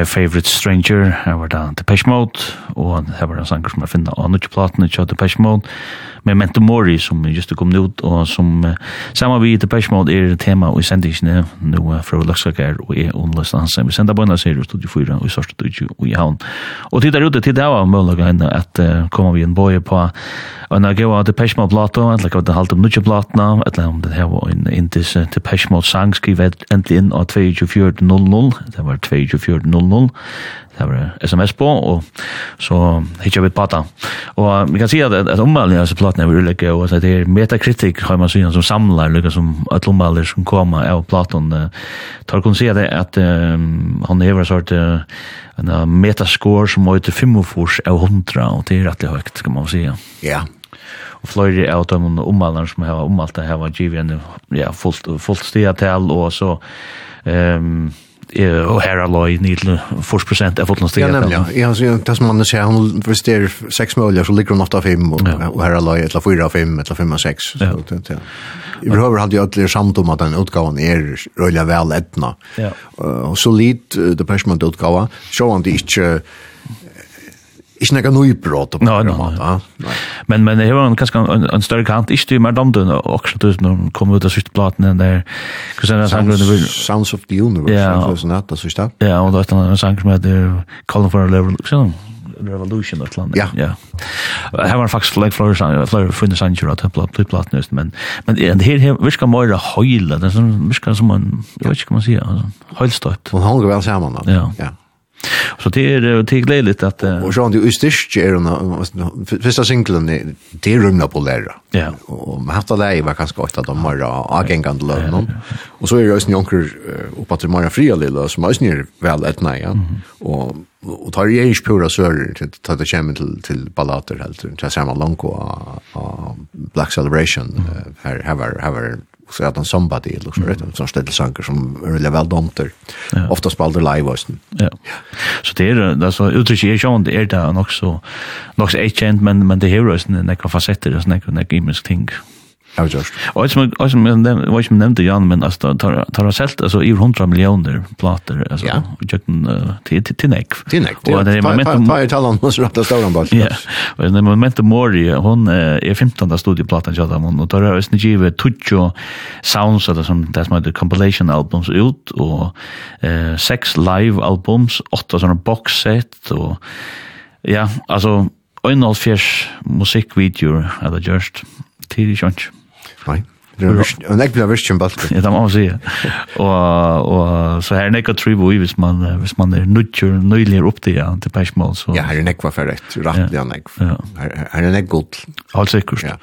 My Favorite Stranger, her var det Depeche Mode, og her var det en sanger som jeg finner av nødvendig platene til Depeche Mode, med Mento Mori som just kom ut og som uh, sammen vi til Peshmod er tema og i sendingsene nå uh, fra Laksaker og er underløst Hansen. Vi sender bøyna serier Studio 4 og i Sørste Studio og i Havn. Og tid der ute til det var mulig henne at uh, kommer vi en bøye på en agua av Depeche Mode plato, eller kan det halte om nutje platna, eller om det her var en indis Depeche Mode sang skrivet endelig inn av 24.00, det var 24.00, det var sms på, og så hittar vi pata. Og vi kan si at, at ommeldingen av disse platene er ulike, og det er metakritik, har man syns som samlar, lukka som at ommeldinger som kommer av platon. Tar kun si at, at um, han hever sort uh, en metascore som var ute 45 av 100, og det er rettelig høyt, kan man si. Ja, og fløyri av de ommalene som har omalt det her var givet en ja, fullt, fullt stia og så um, och här alloy nidl 40 av fotlandstiga. Ja, nämligen. Ja har ju det som man ser hon förstår sex mål så ligger hon ofta fem och här alloy eller fyra fem eller fem och sex. Så det ja. Vi behöver hade ju alla samt om att den utgåvan är rulla väl ettna. Ja. Och så lit det persman utgåva. Så han det Ikke noe nøybrot på nei, måte. Men, men det var en, kanskje en, en større kant, ikke det mer damte akkurat ut når de kom ut av sytteplaten enn der. Sounds of the Universe, ja, og sånn at det jeg. Ja, og det var en sang som heter Calling for a Revolution, Revolution et eller annet. Ja. ja. Her var faktisk flere, flere, flere funnet sanger at jeg ble platen just, men, men det her virker mer høyle, det virker som en, jeg vet ikke hva man sier, høylstøtt. Hun holder vel sammen da. Ja. ja. Så det är det är glädligt att och så han ju ystisch är den första singeln det är rumna på där. Ja. Och man haft alla i var kanske åtta de mera agengan lön. Och så är det ju onkel upp att Maria fria lilla som är snir väl ett nej. Och och tar ju ens pura söder till ta det kämmen till till ballater helt jag samma långt och Black Celebration här här här så att han somebody eller så rätt så ställ saker som är väl väl domter. Ja. Ofta spelar live också. Ja. Så det är det så uttryck är ju det är där också också så känt men men det här är en nekra facetter och nekra nekra immense ting. Ja, just. Och som och som den vad som nämnde Jan men alltså tar tar sålt alltså i 100 miljoner plattor alltså ja. jag kan till till till neck. Till neck. Och det är momentum vad jag talar om så rätta stora ball. Ja. Och det momentum Mori hon är 15:e studieplattan jag där och tar är snägt give touch sounds eller som det som heter compilation albums ut och eh sex live albums, åtta såna box set och ja, alltså 1.5 musikvideor eller just tidigt sjönts. Nei. Det är en äcklig version bult. Ja, det må man jag. Og, og så her er nekka tre i hvis man hvis man är nutcher nyligen upp det til Peshmal så. Ja, här är nekva för rätt rätt ja näka. Här är nek gott Helt sikkert. Ja.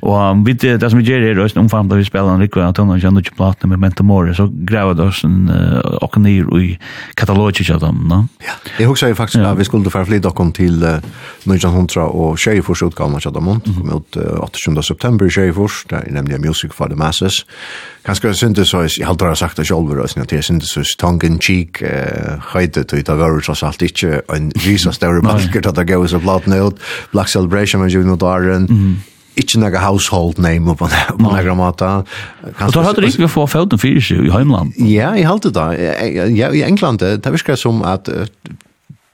Og um, vi, det som vi gjør er også da vi spiller en rikve av Tønland kjenner ikke platene med Mente Måre, så grever det oss en uh, åkken nir i katalogisk av dem, no? Ja, jeg husker jo faktisk ja. at vi skulle få flytta åkken til uh, 1900 og Kjærifors utgaven av dem, mm kom ut uh, 28. september i Kjærifors, det er nemlig Music for the Masses. Kanskje jeg syntes så, jeg har sagt det selv, at jeg syntes så tongue in cheek, uh, høyde til det var tross alt ikke en risa større [LAUGHS] balker til at det gav seg platene ut, Black Celebration, men jo noe men mm. ikke noe household name på noen måte. Og da hadde du ikke fått foten fyrir seg i Heimland? Ja, jeg halte det. I England, det virker som at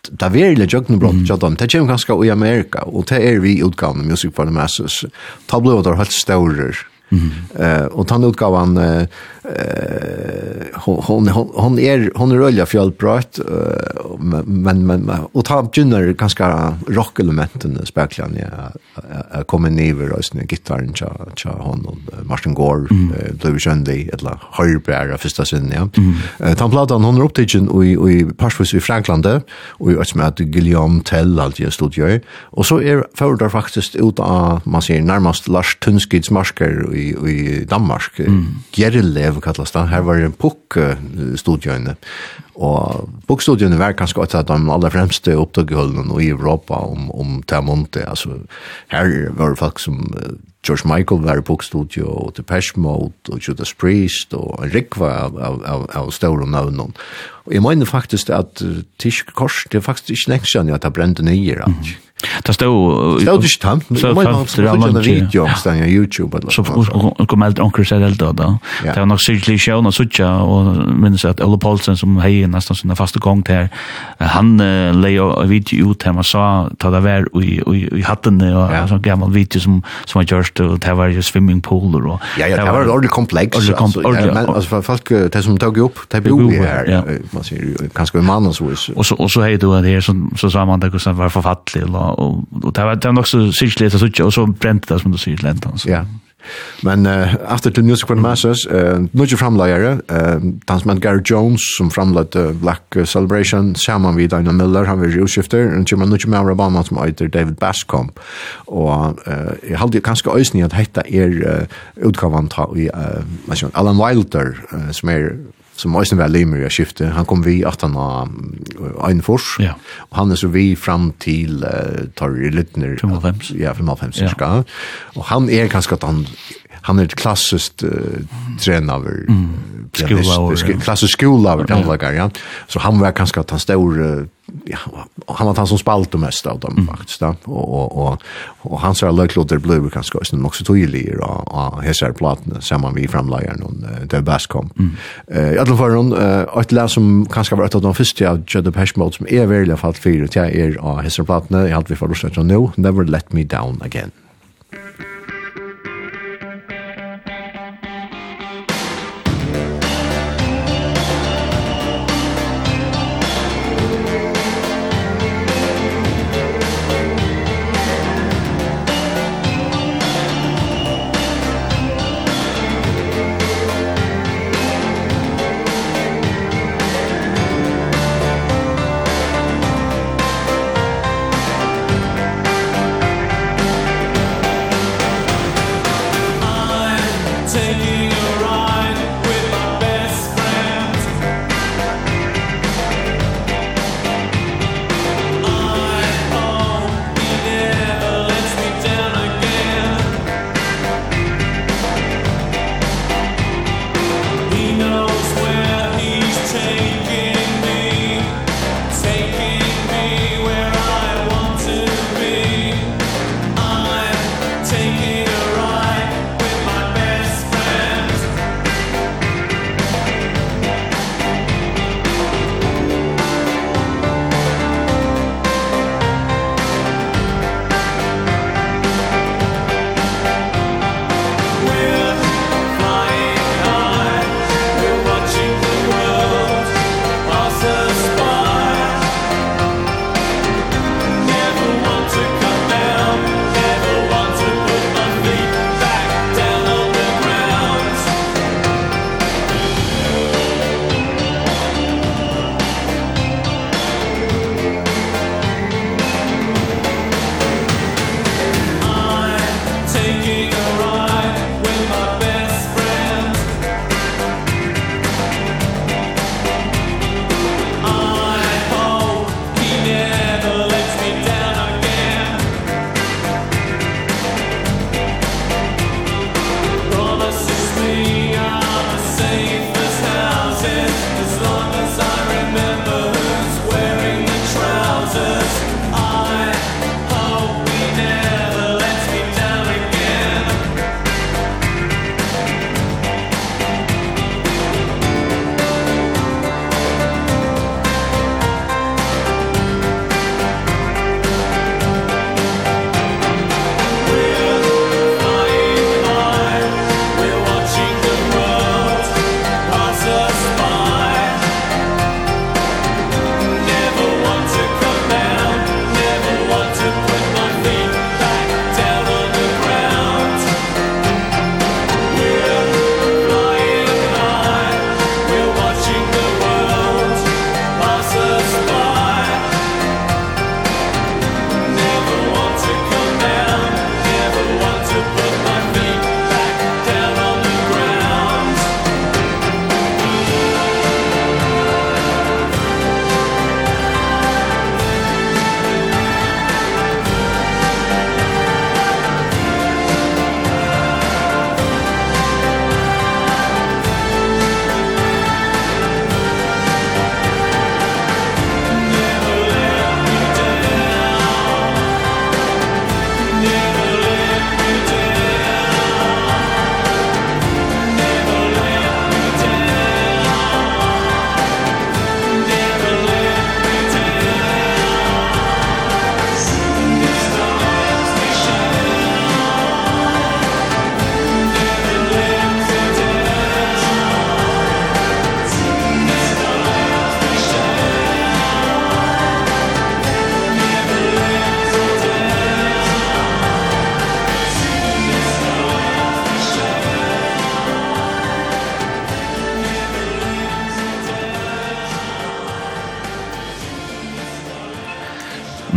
det er veldig jøgnbrott, mm. det kommer ganske i Amerika, og det er vi utgavne Music for the Masses. Det ble det helt større Mm. Eh och utgavan eh hon hon är hon är rölja fjällprat men men og ta Junior ganske rock elementen spärklan ja kommer ner och sin gitarren cha cha hon och Martin Gore blev sjönde eller Holberg första sen ja. ta platan hon upptagen och i Parsvis i Frankland och i att med Guillaume Tell allt jag stod ju och så är föredrar faktiskt ut av man ser närmast Lars Tunskids marsker i, i Danmark. Mm. Gjerlev kallast det. Her var det en pukk-studiene. Og pukk-studiene var kanskje et av de aller fremste opptøkkeholdene i Europa om, om Tamonte. Altså, her var det folk som George Michael var i pukk-studio, og Depeche Mode, og Judas Priest, og en rikva av, av, av, av store navnene. Og jeg mener faktisk at Tysk Kors, det er faktisk ikke nekst at det brente nye, mm. Det stod... Det Stod ikke tant. men det var ikke en video om stedet på YouTube. Så kom eldre onker seg eldre da. Det var nok syrkelig sjøen og suttja, og minnes at Ole Paulsen som hei nesten sin faste gong til her, han leie en video ut her, man sa, ta det vær i hattene, og sånn gammel video som som var gjørst, og det var jo swimmingpooler. Ja, ja, det var ordentlig kompleks. Men altså, folk, det som tog opp, det bor jo her, man sier, kanskje i mannens hus. Og så hei du det her, så sa man det var forfattelig, og og, og det var, det var nok så sikkert så og så brente det som du sier så. Ja. Men uh, after the music when masses, uh, from Lyra, uh, dansman Gary Jones som framlade uh, Black Celebration, saman vid Dina Miller, han var utskifter, og kjemmer nudge med Rabaman som heter David Bascom. Og uh, jeg halde kanskje øysni at heita er uh, utgavan ta i uh, Alan Wilder, uh, som er som Øystein var limer i skifte, Han kom vi at han av Einfors, ja. og han er så vi fram til uh, Torri Littner. 55. Ja, 55, ja. Ska. Og han er kanskje at han, han er et klassisk uh, trenaver, mm. Skolaver. sk klassisk skolaver, ja. ja. Så han var kanskje at han stod uh, ja, han var han som spalt det mesta av dem mm. faktiskt. Da. og, og, og, og hans här löklotter blev kanske också också tydligare og av hessar platene sammen vi framlagaren och det bäst kom. Mm. Uh, I alle fall hon, uh, et lær som kanskje var et av de første av Jödde Peshmode som er veldig falt fire til jeg er av hessar platene, jeg hadde vi for förlust nå, Never Let Me Down Again. Mm.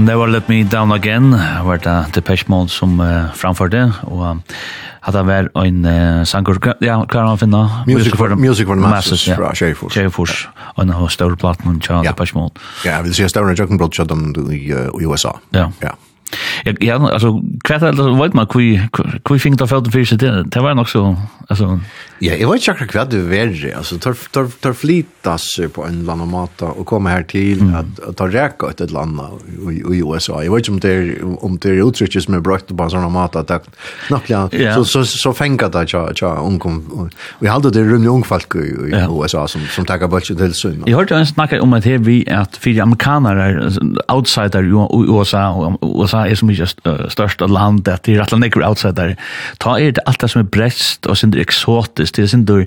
Never Let Me Down Again var det Depeche Mode som uh, framførte og um, hadde han vært en uh, sanger, ja, hva er han finna? Music for, music for the Masses, ja. fra Kjærfors. Kjærfors, og en av større platen til Depeche Mode. Ja, vi ser større enn Jøkken Blod kjøtt i USA. Ja. ja. Ja, ja alltså kvätt alltså vet man hva kui fing ta fältet för sig det det var nog så alltså ja jeg vet ikke akkurat hva det var alltså tar tar tar flitas på en landa måte och komma här till mm. att, ta räka ut ett land i USA. Jag vet ikke om det om det er uttrykket som er brøkt på såna mata att knappt ja. så så så fänga det ja ja onkom vi hade det rumlig ungfalk i USA som som tar bort till syn jag hörde en snacka om att det vi att fyra amerikaner outsider i USA och USA USA er så mye størst av land, at det er alle nekker outsider. Ta er det alt det som er brest og synder eksotisk, det er synder,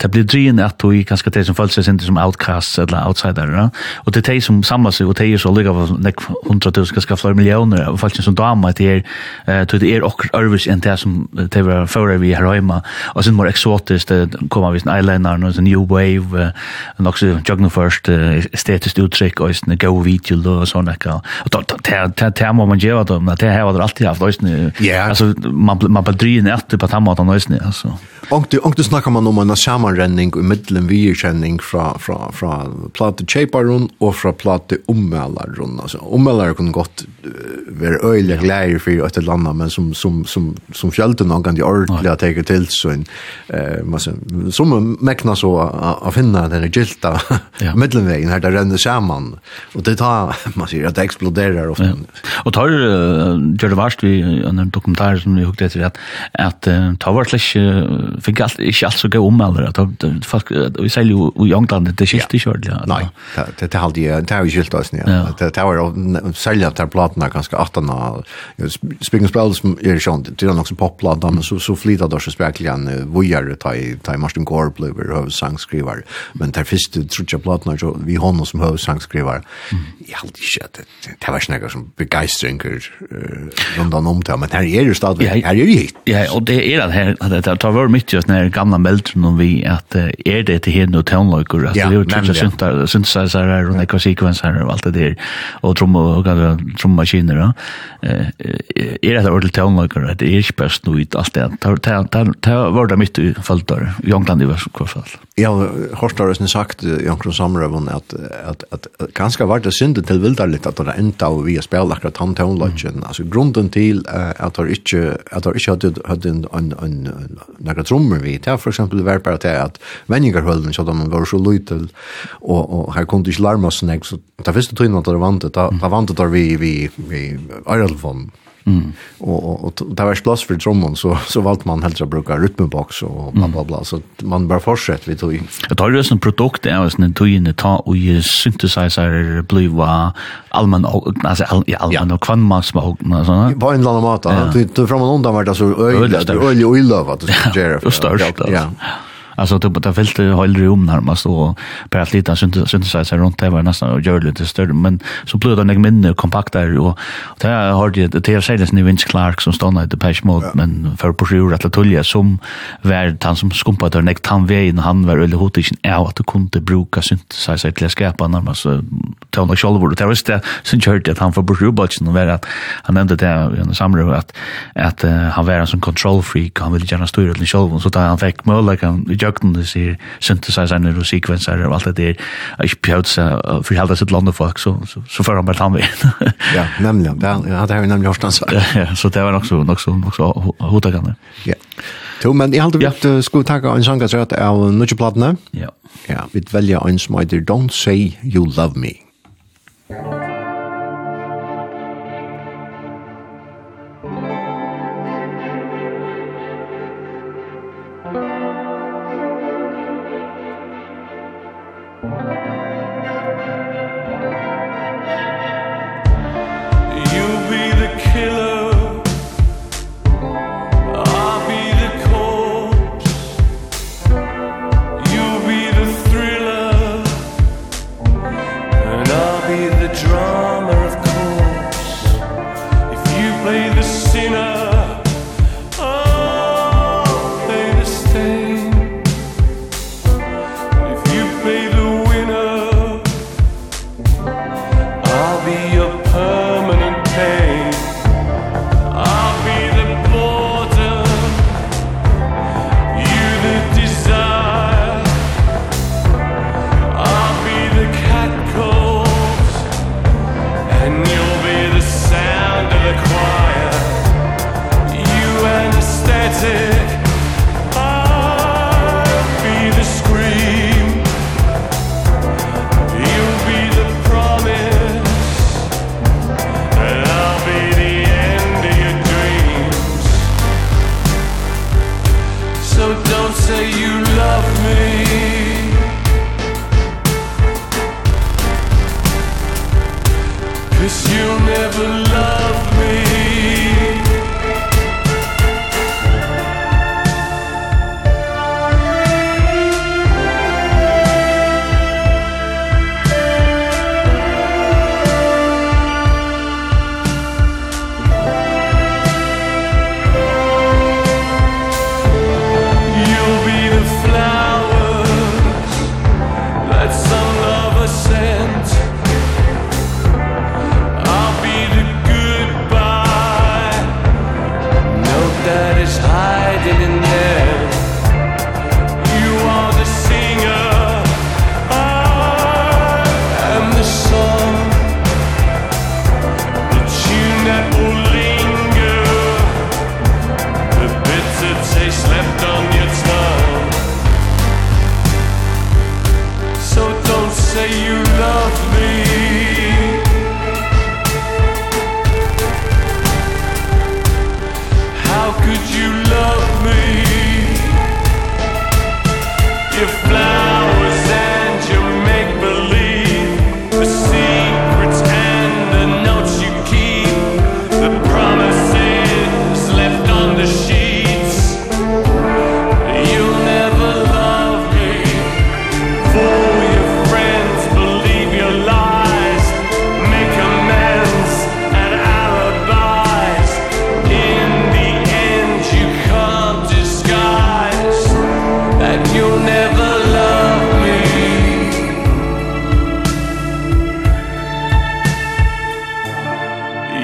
det blir dryen at du kanskje det som føler seg synder som outcast eller outsider, ja? og det er de som samler seg, og det er så lykke av nek hundra tusen, kanskje flere millioner, og folk som dama, det er, det er okker ørvis enn det som det var fører vi her hjemme, og synder mer eksotisk, det kommer vi sånn eyeliner, og sånn new wave, og også jugner først, estetisk uttrykk, og sånn go video, og sånn, og sånn, og sånn, det det må man göra då men det här har det alltid haft ösn Ja. alltså man man på drin efter på tamma då ösn alltså och det och det snackar man om en sammanrenning i mitten vi känning från från från platte chaparun och från platte ommälarun alltså ommälar kan gott vara öjlig glädje för att landa men som som som som skälter någon kan de ordliga ta till så en eh massa som mäkna så att finna den där gilta mittenvägen här där ränner samman och det tar man ser att det exploderar ofta. Og tar uh, gjør det varst vi en dokumentar som vi hukte etter at at uh, tar var slik uh, fikk alt ikke alt så gøy om eller at folk vi sier jo i England det skilte ikke ordentlig. Nei, det er aldri det er jo skilt oss ja. Det er jo selja der platene ganske attan av springspill som er sånn det er nok som popplata men så så flita då så spekulerar han vojar ta i ta i Martin Gore blev hövsangskrivar men där första tror jag platna vi honom som hövsangskrivar. Jag hade inte det det var snäggar som begeistringer uh, rundt om det, men her er jo stadig, ja, her er jo hit. Ja, og det er at her, at det tar vært mye av her gamle meldren om vi, at uh, er det til henne og tøvnløyker, at ja, det er jo trutsa synthesizer her, og nekva sekvenser her, og alt det der, og trommaskiner, ja. er det ordentlig tøvnløyker, at det er ikke best noe ut, alt det, det var det mitt i följdar, i England i hvert fall. Ja, Horst har sagt, Jankron Samrøven, at, at, at, at ganske var det syndet til vildarligt at det enda og vi har spil spela akkurat han tonelagen. Mm. Alltså grunden till uh, att det inte att det inte hade hade en en, en några trummor vi tar för exempel var bara det att vänningar höll så de var så lite och och här kunde inte larma så näck så där visste du inte att det vant det vant där vi vi vi Arnold Mm. Och, og, og det var ikke plass for trommen så så valt man helt å bruke rytmeboks och bla bla bla så man bara fortsätter vi tog. Det tar ju en produkt av ju en tog i ta och ju synthesizer bliva allmän altså all, ja, allmän och kvantmax och såna. På en annan mat. Du du og undan vart alltså öl øyelig öl vad det øyelig göra. Ja. Alltså typ att fyllt det höll rum närmast och bara att lite synthesizer runt. Det var nästan och gör lite större men så blev det en mindre kompaktare och det har det det har sägs ni Vince Clark som stannade i Depeche Mode ja. men för på sjur att tulja som var han som skumpade den näkt han vägen han var eller hot inte är att kunde bruka synthesizer till att skapa närmast tona själva det var det som gjorde att han för på sjur budgeten var att han nämnde det i en samråd att att han var en sån control freak han ville gärna styra till själv. Så där han fick möjligheten jøkken, det sier synthesizerne og sekvenser og alt det der, og ikke pjød seg for hele sitt land folk, så, så, så fører han bare han [LAUGHS] ja, nemlig, det, ja, det har vi nemlig hørt sagt. [LAUGHS] Ja, så det var nok så, nok så, nok så hodtakene. Ja. Jo, men jeg halte vi ja. skulle takke en sang at av nødjeplatene. Ja. Ja, vi velger en som heter Don't Say You Love Me. Ja.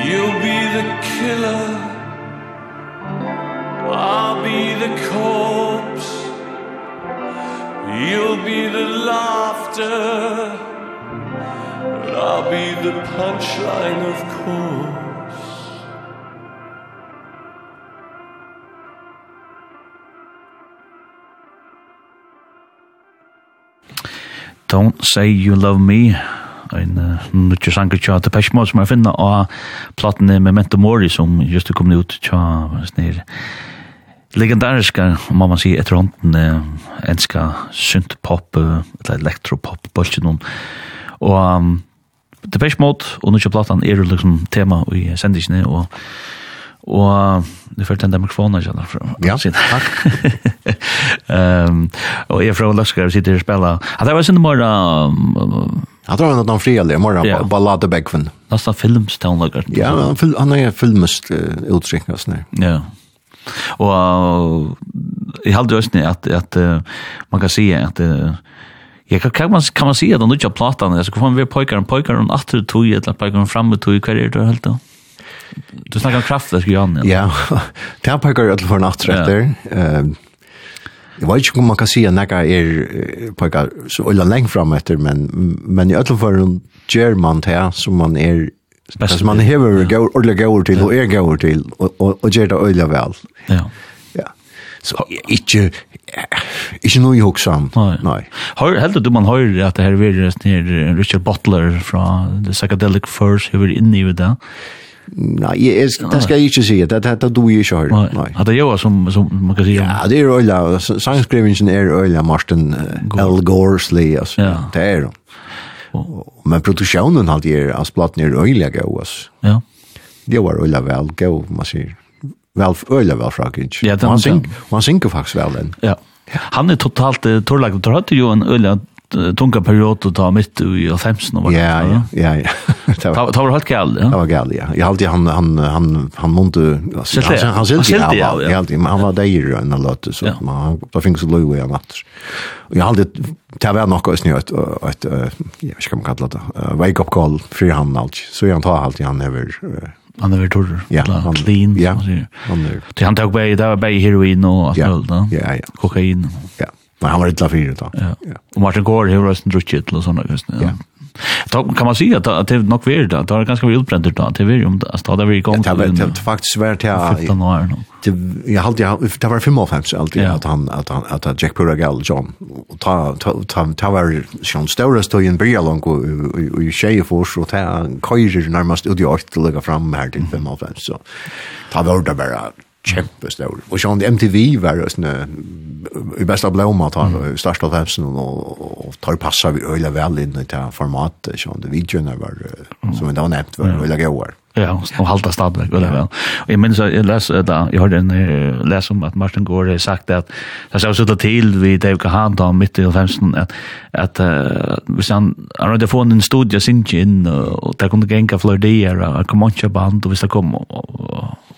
You'll be the killer. I'll be the corpse. You'll be the laughter. And I'll be the punchline of course. Don't say you love me en uh, nutje sanger tja Depeche Mode som jeg finner av platene Memento Mori som just er kommet ut tja snir legendariska om man sier etter hånden uh, enska synth-pop, uh, eller elektropop bultjen noen. og um, Depeche Mode og nutje platan er jo liksom tema i sendisene og Og du får tenda mikrofonen kjenner fra Ja, takk. um, [LAUGHS] og jeg fra Løskar sitter og spiller. Ja, det var sin morgen... Ja, det var noen fri eller morgen, ja. Ballade Begven. Nesten filmståndlager. Ja, han er filmest uh, uttrykk og sånn. Ja. Og uh, jeg halde jo også at, at uh, man kan si at uh, Ja, kan kan man kan man se att de nya plattan, alltså får man vi pojkar en pojkar en åter tog eller pojkar en framme tog kvar är det helt då. Du snackar om kraftverk Jan. Ja. Det packar jag för natt rätt. Ehm Jag vet inte om man kan säga när är pojkar så eller länge fram efter men men i alla fall en German här som man är Best man hever go or go till och är go till och och ger det öliga väl. Ja. Ja. Så inte ikke noe hoksam. Nei. Hør, heldig du man hører at det her virres ned Richard Butler fra The Psychedelic Furs, hever inne i det. Nej, jag det ska jag inte säga. Det det du ju kör. Nej. Att det gör som som man kan säga. Ja, det är ölla sangskrivningen är ölla Martin uh, L. Gorsley alltså. Det är det. Men produktionen hade er, as platten er öliga gås. Ja. Det var ölla väl gå man säger. Väl ölla väl frakinch. Ja, man sing, man synger faktiskt väl den. Ja. Han är totalt uh, torlagt. Då hade ju en ölla tunga period att ta mitt i 15 år. Ja, ja, ja. [LAUGHS] [LAUGHS] Det var helt galt, ja. Det var gal, ja. Jag hade han han han han månde han han sålde ja, ja, men han var där ju en lot så man då finns det Louis och annat. Och jag hade det var nog också nytt att jag ska man kalla det wake up call för han alltså. Så jag tar alltid han över han är tur. Ja, han clean. Ja. Han är. Så han tog på det var på heroin och allt Ja, ja. Kokain. Ja. Men han var illa fyra då. Ja. Och Martin Gore har rösten druckit och såna just nu. Ja. Då kan man säga att att det nog väl då. Det är ganska väl utbränt då. Det är ju om att stå där vi går. Det var faktiskt värt jag. 15 år nu. Jag hade jag det var 55 alltid att han att han att Jack Puragal John och ta ta ta var Sean Storer stod i en bil lång och i tjejer för så ta kajjer närmast ut i åt att lägga fram här till 55 så. Ta var det bara kjempestor. Og sånn MTV var sånn i bästa blomma tar mm. största vepsen och, och, och tar passar vi öliga väl in i det formatet sånn det videorna var som vi var nämnt var öliga gåar. Ja, så halta stadig väl väl. Och jag minns jag läste där jag hörde en läs om att Martin Gore sagt att det så sådär till vi Dave Kahan då mitt i 15 att att vi sen han hade fått en studie sin in och där kunde gänga flödier och kommentera band och det kom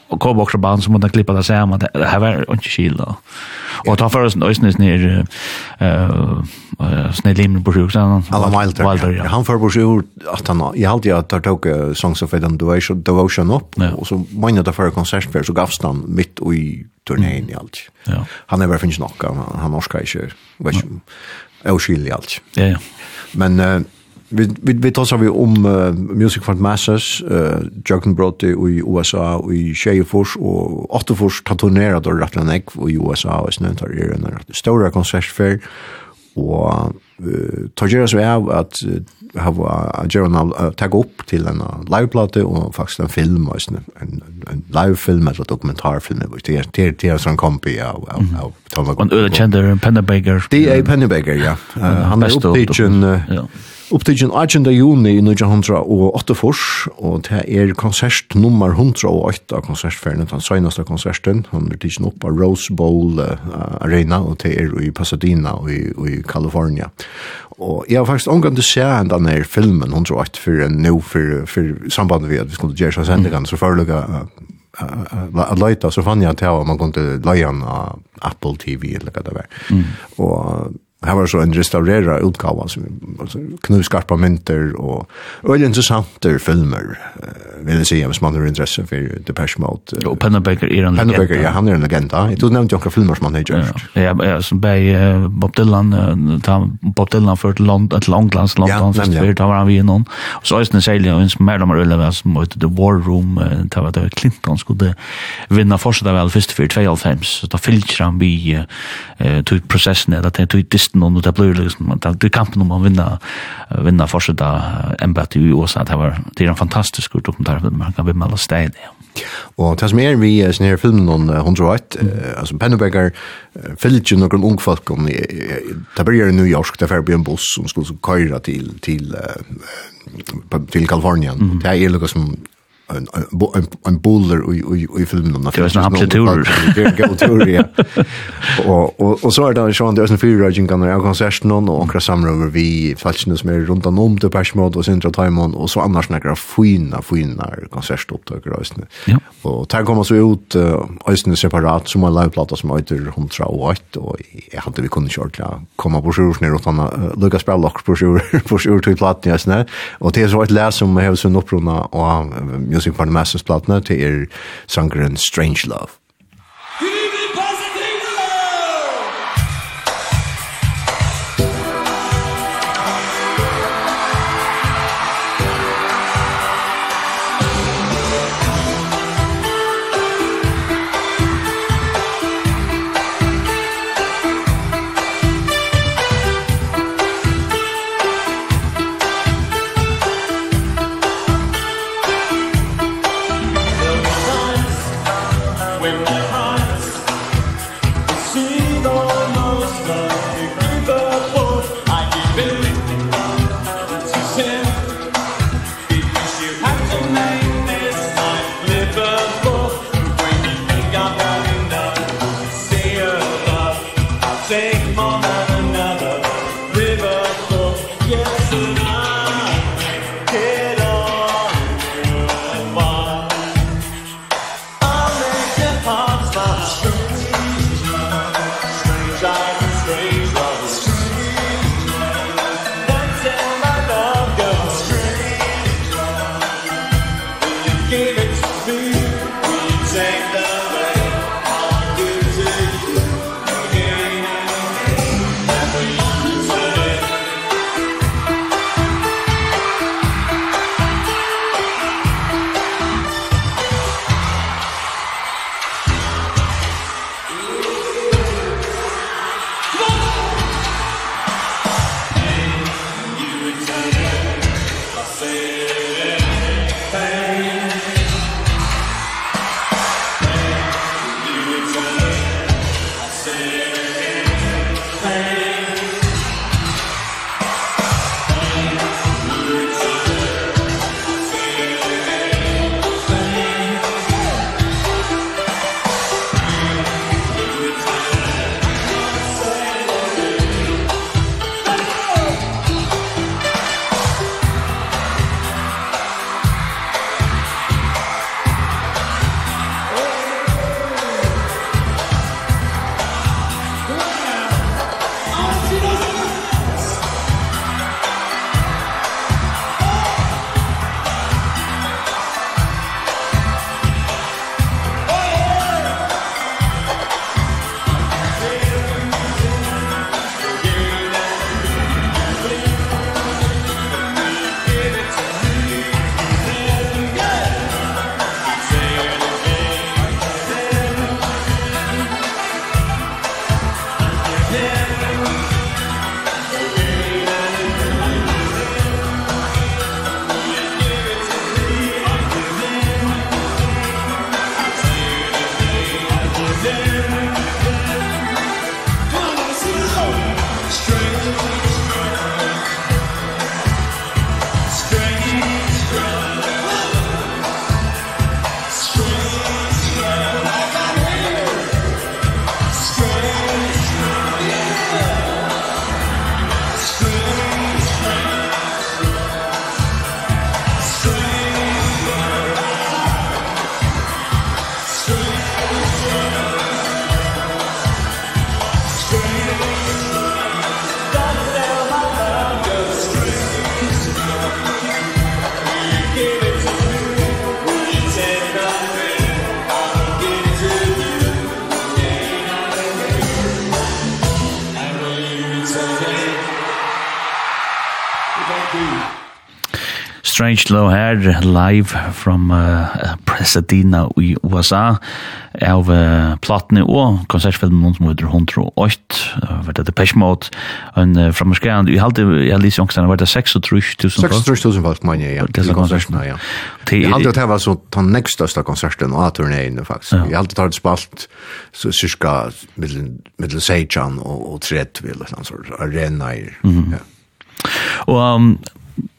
och kom också band som man klippa där så här det här var inte skil då. Och ta för oss nöjsnis ner eh snedlim på sjuk sen alla Wilder. Wilder ja. Han för på sjuk att han jag allt jag tar tog songs of Adam Devotion devotion upp och så minna det för konsert för så gavs han mitt i turnén i allt. Ja. Han är väl finns nog han han orskar kör. Vet ju. Oskillig allt. Ja ja. Men Vi vi vi tar så vi om uh, Music for Masses, uh, Jürgen Brody i USA og i Sheffield og Otterfors tatonerar då rätt länge i USA og snön tar det en rätt stor konsertfär og uh, tar gjeras vi av at uh, hava Jerona uh, tag opp til en liveplate og faktisk en film og en, en, en livefilm eller dokumentarfilm det er til det er sånn kompi av av Tom Og en øde kjender Pennebaker Det er Pennebaker, ja. Uh, han er opptidgen uh, Upptidgen 18. juni i 1908 og det er konsert nummer 108 av konsertferien, den seneste konserten. Han er tidsen opp av Rose Bowl Arena, og det er i Pasadena og i, og i California. Og jeg har faktisk omgang til å se den her filmen 108 for nå, for, for sambandet vi at vi skulle gjøre seg sendingen, så foreløpig att leta så fann jag att man kunde leja en Apple TV eller vad det var. Mm. Och Her var så en restaurera utgåva som alltså knuskarpa mynter och øyelig interessanter filmer, vil jeg säga hvis man har interesse for Depeche Mode. Och Pennebaker är en legend. Pennebaker, ja, han är en legenda. Jeg tog nämnt några filmer som han har gjort. Ja, ja, ja som bei Bob Dylan, uh, ta, Bob Dylan för ett London, ett långlands London, ja, nemlig. Da var han vi i noen. Så är det sälja og en som er mer øyelig, som var The War Room, uh, da var det Clinton skulle vinna fortsatt väl först för 92, så da fyllt han vi tog prosessen, eller tog listen och det blir liksom det kampen om att vinna vinna första embat i USA det var det är en fantastisk dokumentär man kan vinna alla städer. Ja. Og det som er vi i sånne her filmen om Hundroit, altså Penneberger fyllt jo noen ung folk om, det blir i New York, det er en buss som skulle køyre til, til, til Kalifornien. Det er noe som en en en buller i i i filmen då. Det var en amplituder. Go tour ja. Och och och så är det Sean Dawson fyra Raging kan och konserten och några samråd vi falskna som är runt om till Pashmod och Central Time och så annars några fina fina konsertupptag rösten. Ja. Och där kommer så ut ösnen separat som en liveplatta som heter Huntra och ett och jag hade vi kunde köra komma på sjur ner åt han Lucas [LAUGHS] Bellock på sjur på sjur till plattan och det är så ett läs som har sån upprona och Music for the Masters platna til er sangeren Strange Love. Strange Low her, live from uh, Presadina i USA, av uh, platene og konsertfilmen som heter 108, uh, var det Depeche Mode, en uh, framerskjærende, jeg halte, jeg lyser ångstene, var det 36.000 folk? 36.000 folk, man, ja, det til konserten ja. Jeg halte det var så den nekst største konserten av turnéen, faktisk. Jeg halte det har spalt så, cirka middel Seijan og og Trettville, arena, ja. Og um,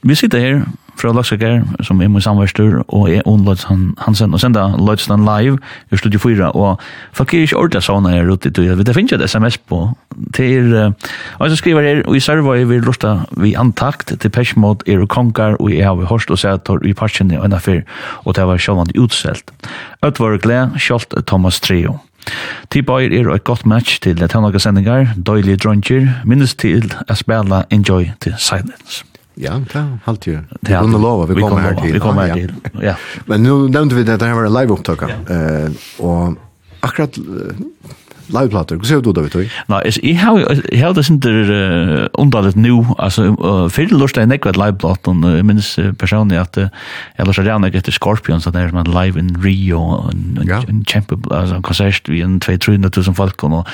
vi sitter her fra Laksaker, som er min samverster, og er on han Hansen, og senda Lødsland live i Studio 4, og folk er ikke ordentlig sånne her ute, du, det finnes jo et sms på, til, og så skriver her, og i server er vi lusta vi antakt til Peshmod, er og konkar, og jeg har vi hørst og sætor i parkene og innafyr, og det var sjåvandt utselt. Ødt var glede, sjålt Thomas Treo. Tibair er et godt match til Tannaka sendingar, døylige dronger, minnes til at spela Enjoy the Silence. Ja, klar, halt ju. Det är lova vi kommer här til. Vi kommer här till. Ja. Men nu nämnde vi det här var en live upptag. Eh och akkurat liveplater. Hva ser du da, vet du? Nej, is i hur hur det inte undalet nu alltså för lust et ekvat og jeg minns personligen att jag lust gärna etter Scorpions at det er som en live in Rio en champion alltså en konsert vi en 200 000 folk og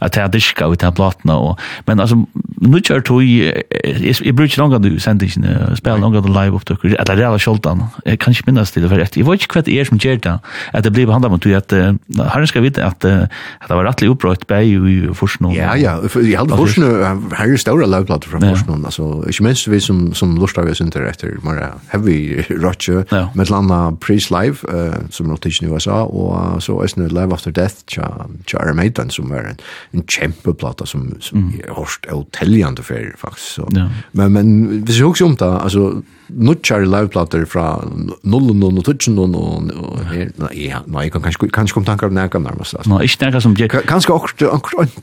at jeg har diska ut av platene, og, men altså, nu kör jeg i ikke långa du sender ikke, spiller spela långa live upp då det er är skjoltan. jeg kan ikke minnes til det for jeg Jag vet ikke hva det er som gör det at det blir behandlat mot att han ska at, at, at, det var ordentlig oppbrøtt bei i Forsnå. Ja, ja, jeg hadde Forsnå, her er større lagplater fra Forsnå, ja. altså, ikke minst vi som, som lortar vi synder etter mer heavy [LAUGHS] rockje, ja. med et landa Priest Live, uh, som er i USA, og uh, så er det Live After Death, tja, tja Aramaitan, som er en, en kjempeplata som, som mm. er hårst og teljande fyrir, faktisk. Så. Ja. Men, men hvis vi husker om det, altså, nutjar liveplater fra 00 og 2000 og her, nei, ja, nei, jeg kan kanskje, kanskje komme tankar om nekka nærmest. Altså. Nei, ikke nekka som Jack. Kanskje akkurat,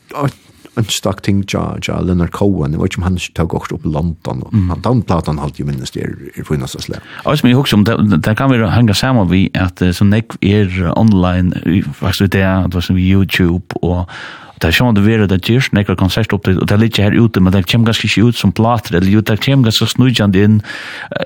anstak ting ja ja Leonard Cohen och han tog också upp London och han den platan halt ju minst är i funnast så som Alltså men också der kan vi hanga saman vi at så nek er online faktisk det att vad som YouTube og Det er sånn at det er det gyrs, nekker konsert opp og det er litt her ute, men det kommer ganske ikke ut som plater, eller jo, det kommer ganske snudjande inn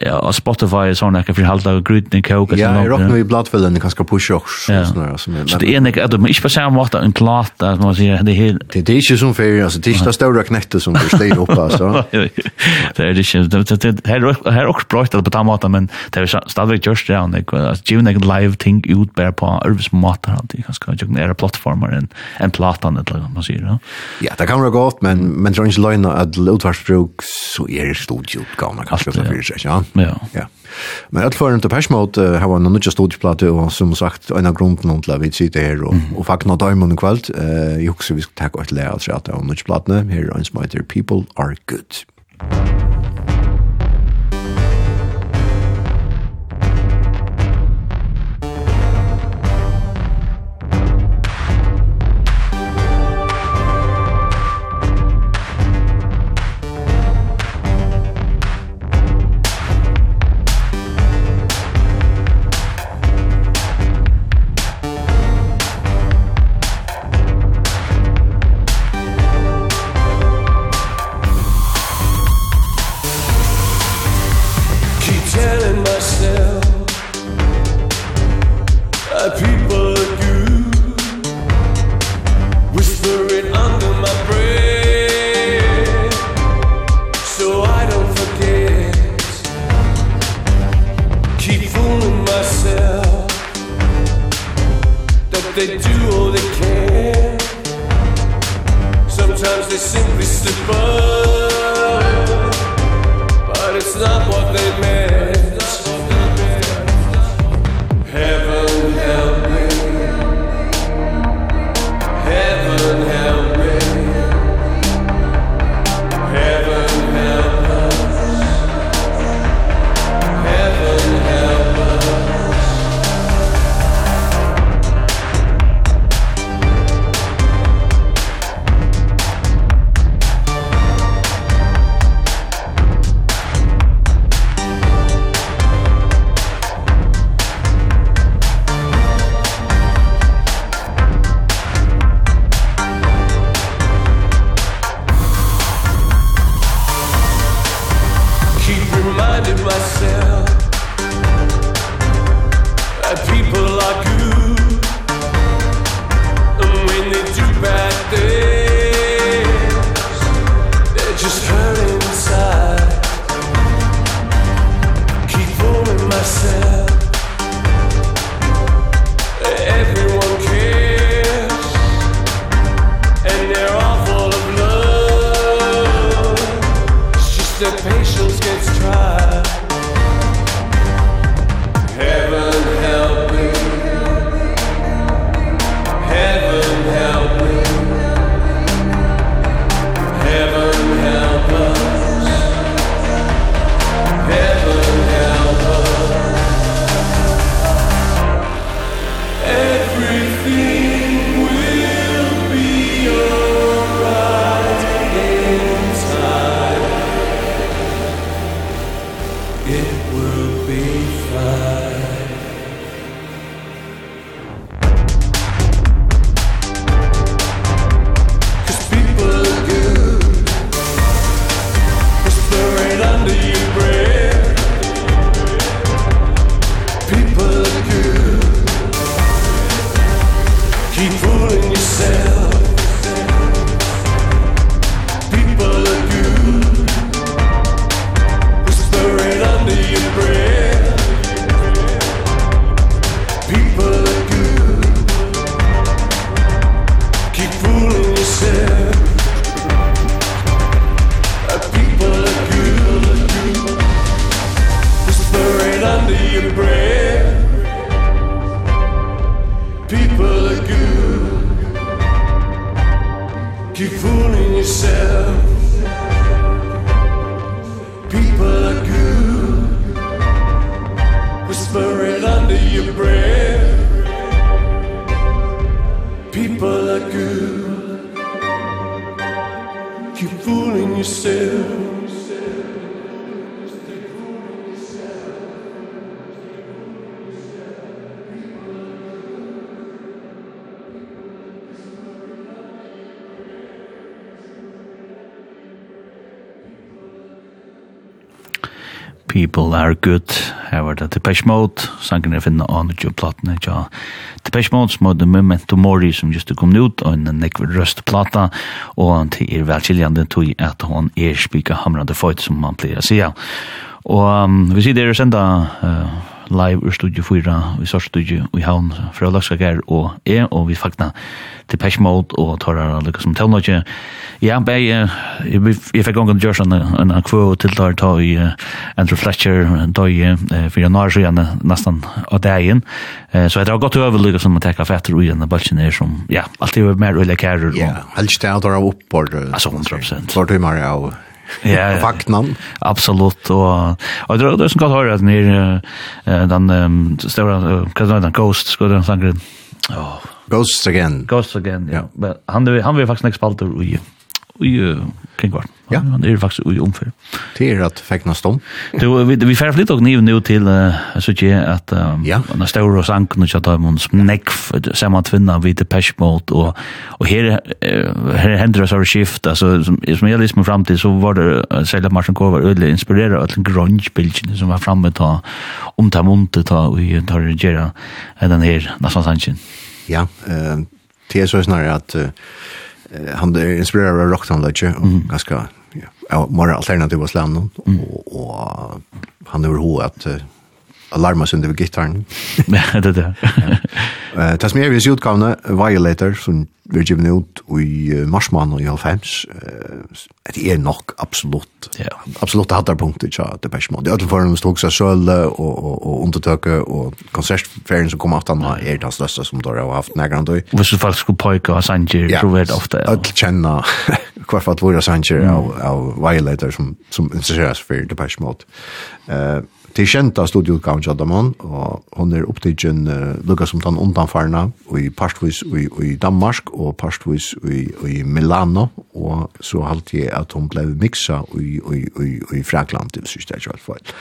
av Spotify og sånn, for halda og grytning kåk. Ja, jeg råkner vi bladfellene ganske pushe og sånn. Så det er nekker, men ikke på samme måte en plata, man sier, det er Det er ikke som ferie, altså, det er ikke det større knettet som du steg opp, altså. [LAUGHS] Det er ikke, det er også bra på den måten, men det er stadigvæk gyrs, ja, givn egen live ting ut bare på arvesmåter, det er ganske, det er plattformer enn platan, eller man sier. Ja, ja det kan være godt, men, men tror ikke løgnet at utvarsbruk så er det studieoppgavene kanskje Alt, for fyrir seg, ja? Ja. ja. Men alt for en til uh, har vært noen nødja studieplate, og som sagt, en av grunden til at vi sitter her, og, mm. og faktisk nå i kveld, Uh, jeg husker vi skal takke et leia til at det er nødja platene, her er en som heter People Are Good. People Depeche Mode, sangen er finna an og platene, ja. Depeche Mode som er The Memento Mori som just er kommet ut, og en nekver røst plata, og til er velkiljande tog at hon er spika hamrande føyt som man pleier å sija. Og um, vi sier dere senda uh, live ur studio 4, vi sår studio i havn fra Lakskagær og E, og vi fakna Depeche Mode og tar her lukka som tøvnåkje Ja, han bæg, jeg fikk gongen gjørs en kvå til der ta i Andrew Fletcher, da i for januar så gjerne nesten av dagen. Så jeg har gått overlykket som å teka fetter og gjerne balsen er som, ja, alltid er mer ulike kærer. Ja, helst det er av oppbord. Altså 100 prosent. Hvor du mer av Ja, vaknan. Absolut og og det är som kan höra att ni den stora kan den ghost skulle den sangen. Ja, Ghosts again. Ghosts again, ja. Yeah. Men han, han var faktisk nek spalter ui i uh, kringvart. Ja. Han er faktisk i omfyr. Det er at fekna stånd. vi, vi færre flitt og niv nu til, uh, så ikke at um, ja. han er større og sanken og kjatt av mun smnekv, samme tvinna vid Depeche Mode, og, og her, uh, her hender det av skift, altså, som, som jeg liksom fram til, så var det, særlig at Martin Kåre var ødelig inspireret av den grunge-bildene som var framme ta, om ta munte ta, og vi tar regjera den her, nesten sannsyn. Ja, uh, det er så snarere at, uh, han er inspirerad av rock och mm. ganska ja, mer alternativa slam och, och han överhuvud att alarma synder vid gitarren. [LAUGHS] Ja, det er det. [LAUGHS] Det som er vis utgavne, Violator, som vi er givne ut i marsmann og i halvfems, det er nok absolutt, absolutt hattarpunktet tja Depeche Mode. Det er alle foran stod seg søle og undertøke og konsertferien som kom aftan er det største som dår har haft negrann døy. Hvis du faktisk skulle pojka av Sanger, tror vi det ofte. Ja, Alle kjenna hvert fall våre Sanger av Violator som interesserer seg for Depeche Mode. Eh, til kjenta studieutgaven av Adamon, og hun er opptidgen uh, lukket som den undanfarna, i parstvis i, i Danmark, og parstvis i, i Milano, og så halte jeg at hun ble miksa i, i, i, i Frakland, det synes jeg ikke var feil.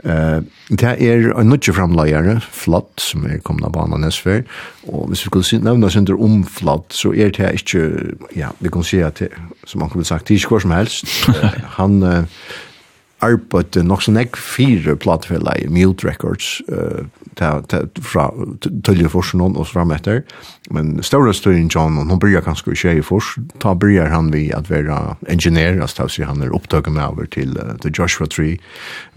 Uh, det er en nødje framleggere, Flott, som er kommet av banan Nesfer, og hvis vi skulle nevne under om Flott, så er det ikke, ja, vi kan si at det, som han kunne sagt, det er ikke hva som helst. [LAUGHS] Uh, han... Uh, arbeidde nok så jeg fire platefella i Mute Records uh, ta, ta, fra Tølje Forsen og fram etter. Men større støyen John, og hun bryr kanskje ikke i Fors, ta bryr han vi at være engineer, altså ta seg han er opptøkket med over til, uh, The Joshua Tree,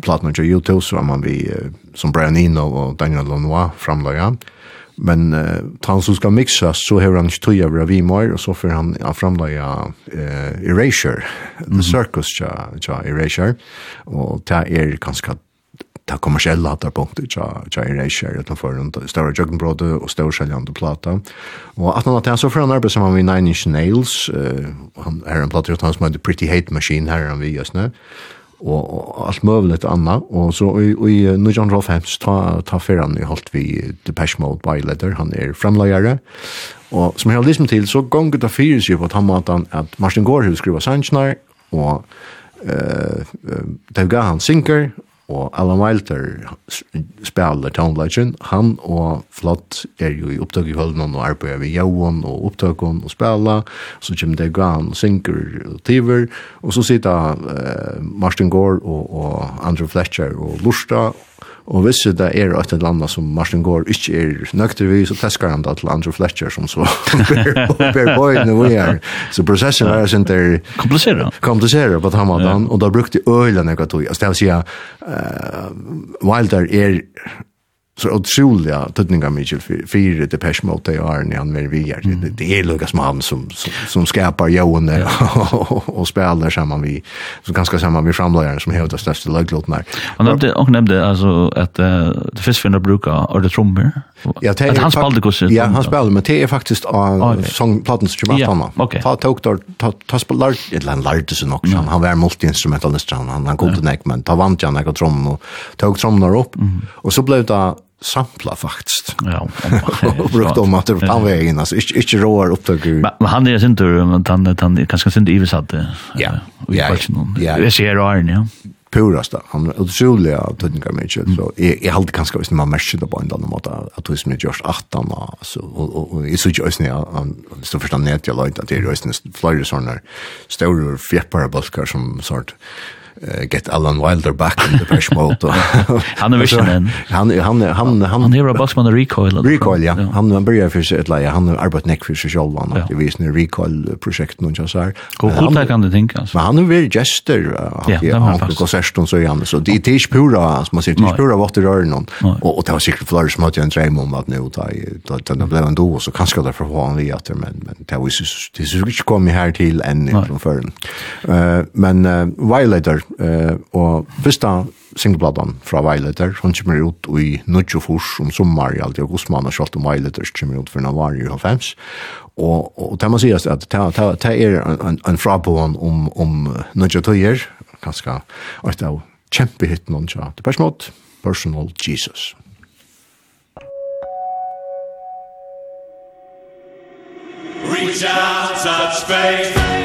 platene til YouTube, så er man vi uh, som Brian Eno og Daniel Lanois framløyer. Men eh han som skal mixas så har han tjuja över vi mer og så får han han framlägga uh, erasure the circus ja ja erasure. Og ta er ganska ta kommersiella att på ja ja erasure utan för runt stora juggen brode og stora säljande plata. Og att han att han så får han arbeid som med nine inch nails eh han er en platta som heter pretty hate machine här han vi just nu og, og alt møveligt annet, og så i, i 1905 ta, ta ferran i holdt vi Depeche Mode Byleder, han er fremløyere, og som jeg har lyst til, så gonger det fyrir seg på tammaten at Martin Gårdhus skriva Sanchnar, og uh, uh, Dave Gahan han sinker, og Alan Wilder spiller Townlegend, han og Flott er jo i opptøk i høllene og arbeider ved Johan og opptøkken og spiller, så kommer det Gran og Sinker og Tiver, og så sitter uh, Martin Gore og, og Andrew Fletcher og Lursta, Og hvis det er et eller annet som Martin Gård ikke er nøkter vi, så tesker han det til Andrew Fletcher som så [LAUGHS] ber bøyene vi er. Så prosessen var sin der... Komplisere. Komplisere på den måten, og da brukte øylen jeg tog. Altså det vil si at uh, Wilder er så otroliga tydningar Mitchell för för det Pesh mot det är när han vill vi är det är Lucas Mann som som skapar Johan [LAUGHS] där och spelar samman vi så ganska samman vi framlägger som hävdar största löglåten där. Han nämnde och nämnde alltså att det finns finna brukar och det trummor. Ja, att han spelade kus. Ja, han spelade men det är faktiskt en sångplattan som jag fattar. Ta tog då ta ta spelade ett land lärde sig också. Han var multiinstrumentalist han han kunde näck men ta vant jag några trummor och tog trummor upp och så blev det sampla faktiskt. Ja. [LAUGHS] Och brukt om att det på vägen alltså inte inte råar upptagare. Men men han är sin tur men han han är kanske sin iversatt. Ja. Ja. Ja. Det ser raren, ja. Purasta. Han är otrolig att tänka så är är halt kanske visst man mesh det på en annan måte att det är just att han alltså och är så just när han så förstår net jag lite att det är just flyer såna stora fjäppar bulkar som sort uh, get Alan Wilder back in the fresh mode. [LAUGHS] han er vision han han han han han är bara man recoil. Recoil ja. Han han börjar för sig ett läge. Han har arbetat näck för sig själv han det visst när recoil projekt någon så här. Och hur kan det tänkas? Men han är väl gester han på konserten så igen så det är pura som man säger det pura vart det rör någon Og og det var säkert fler som hade en dröm om att nu ta ta den blev ändå så kanske det för vi att men men det var ju det skulle komma här till en från förr. Eh men Violator eh, og fyrsta singlepladan fra Violeter, hun kommer ut i Nudjofors om sommar i alt i augustmann, og sjalt om Violeter kommer ut for Navarre i og, og det må sies at det er en, en frabån om, om Nudjotøyer, kanskje et av kjempehitten hun sa, det er smått, Personal Jesus. Reach out, touch faith.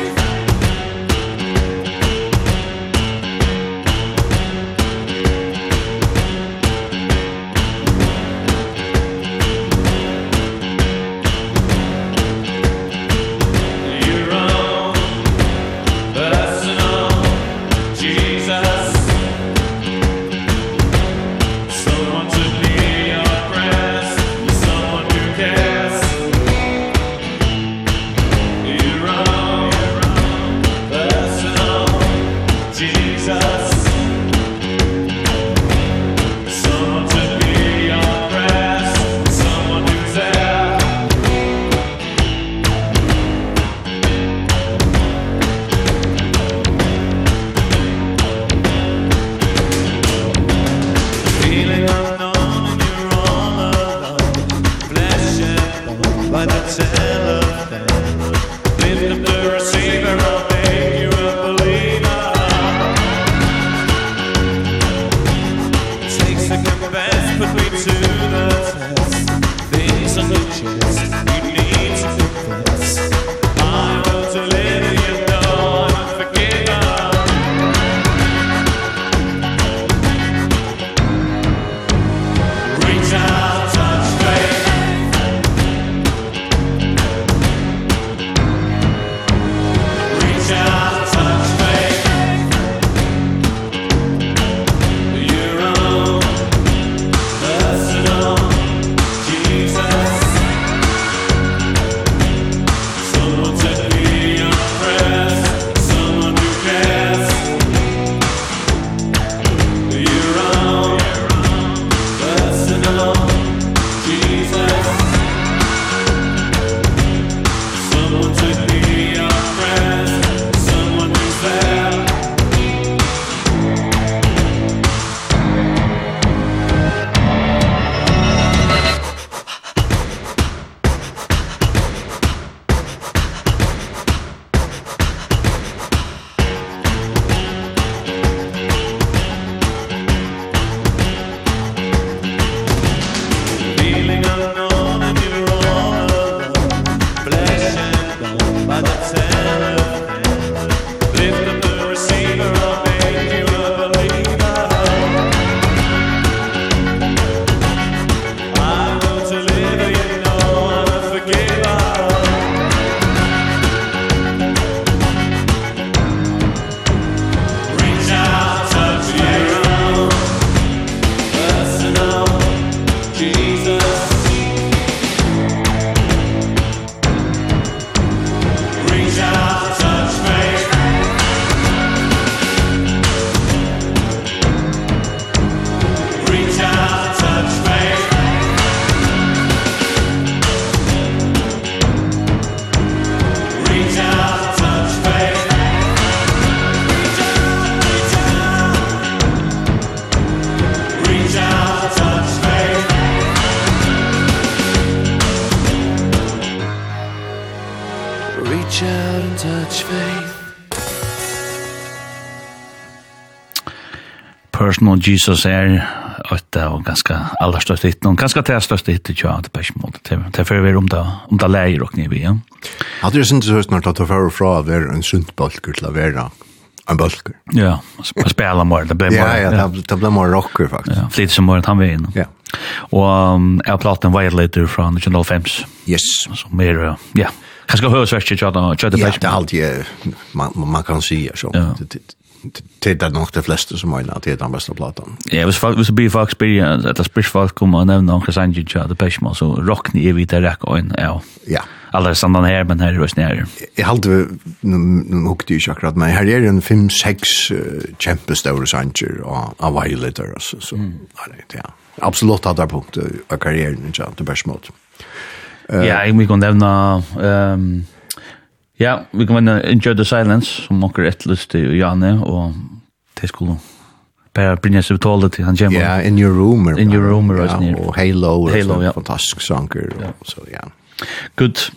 og Jesus er åtta og ganske aller størst hit, og ganske til størst hit, ikke ja, det er ikke måte, det er for vi om det, om det leier og kniv igjen. Ja, det er synes jeg snart at det fører fra å være en sunt balker til å være en balker. Ja, spela mer, det ble mer. Ja, ja, det ble mer rocker faktisk. Ja, flit som mer, han vil inn. Ja. Og jeg har platt en violator fra 1905. Yes. Som er, ja, Kanske hörs värst jag då jag det Ja, det allt man man kan se så det är nog de flesta som mener at det er den beste platen. Ja, hvis, hvis det blir folk spyrir, eller spyrir folk kommer og nevner noen sanger til Depeche Mode, så rockne er vi til rekk og ja. ja. Alla Alle sandan her, men her er også nere. Jeg halte, nu hukte jeg ikke akkurat, men her er en 5-6 uh, kjempestore sanger av Violator, altså, så, mm. ja. Absolutt hatt det punkt av karrieren til Depeche Mode. Uh, ja, jeg må ikke nevne, um, Ja, vi kan vende Enjoy the Silence, som åker ett lyst til Janne, og det skulle Bare brinja seg tålet til han kommer. Ja, In Your Room. er In Your Room, er ja, og Halo, Halo ja. fantastisk sanger. Ja. Så, ja. Good.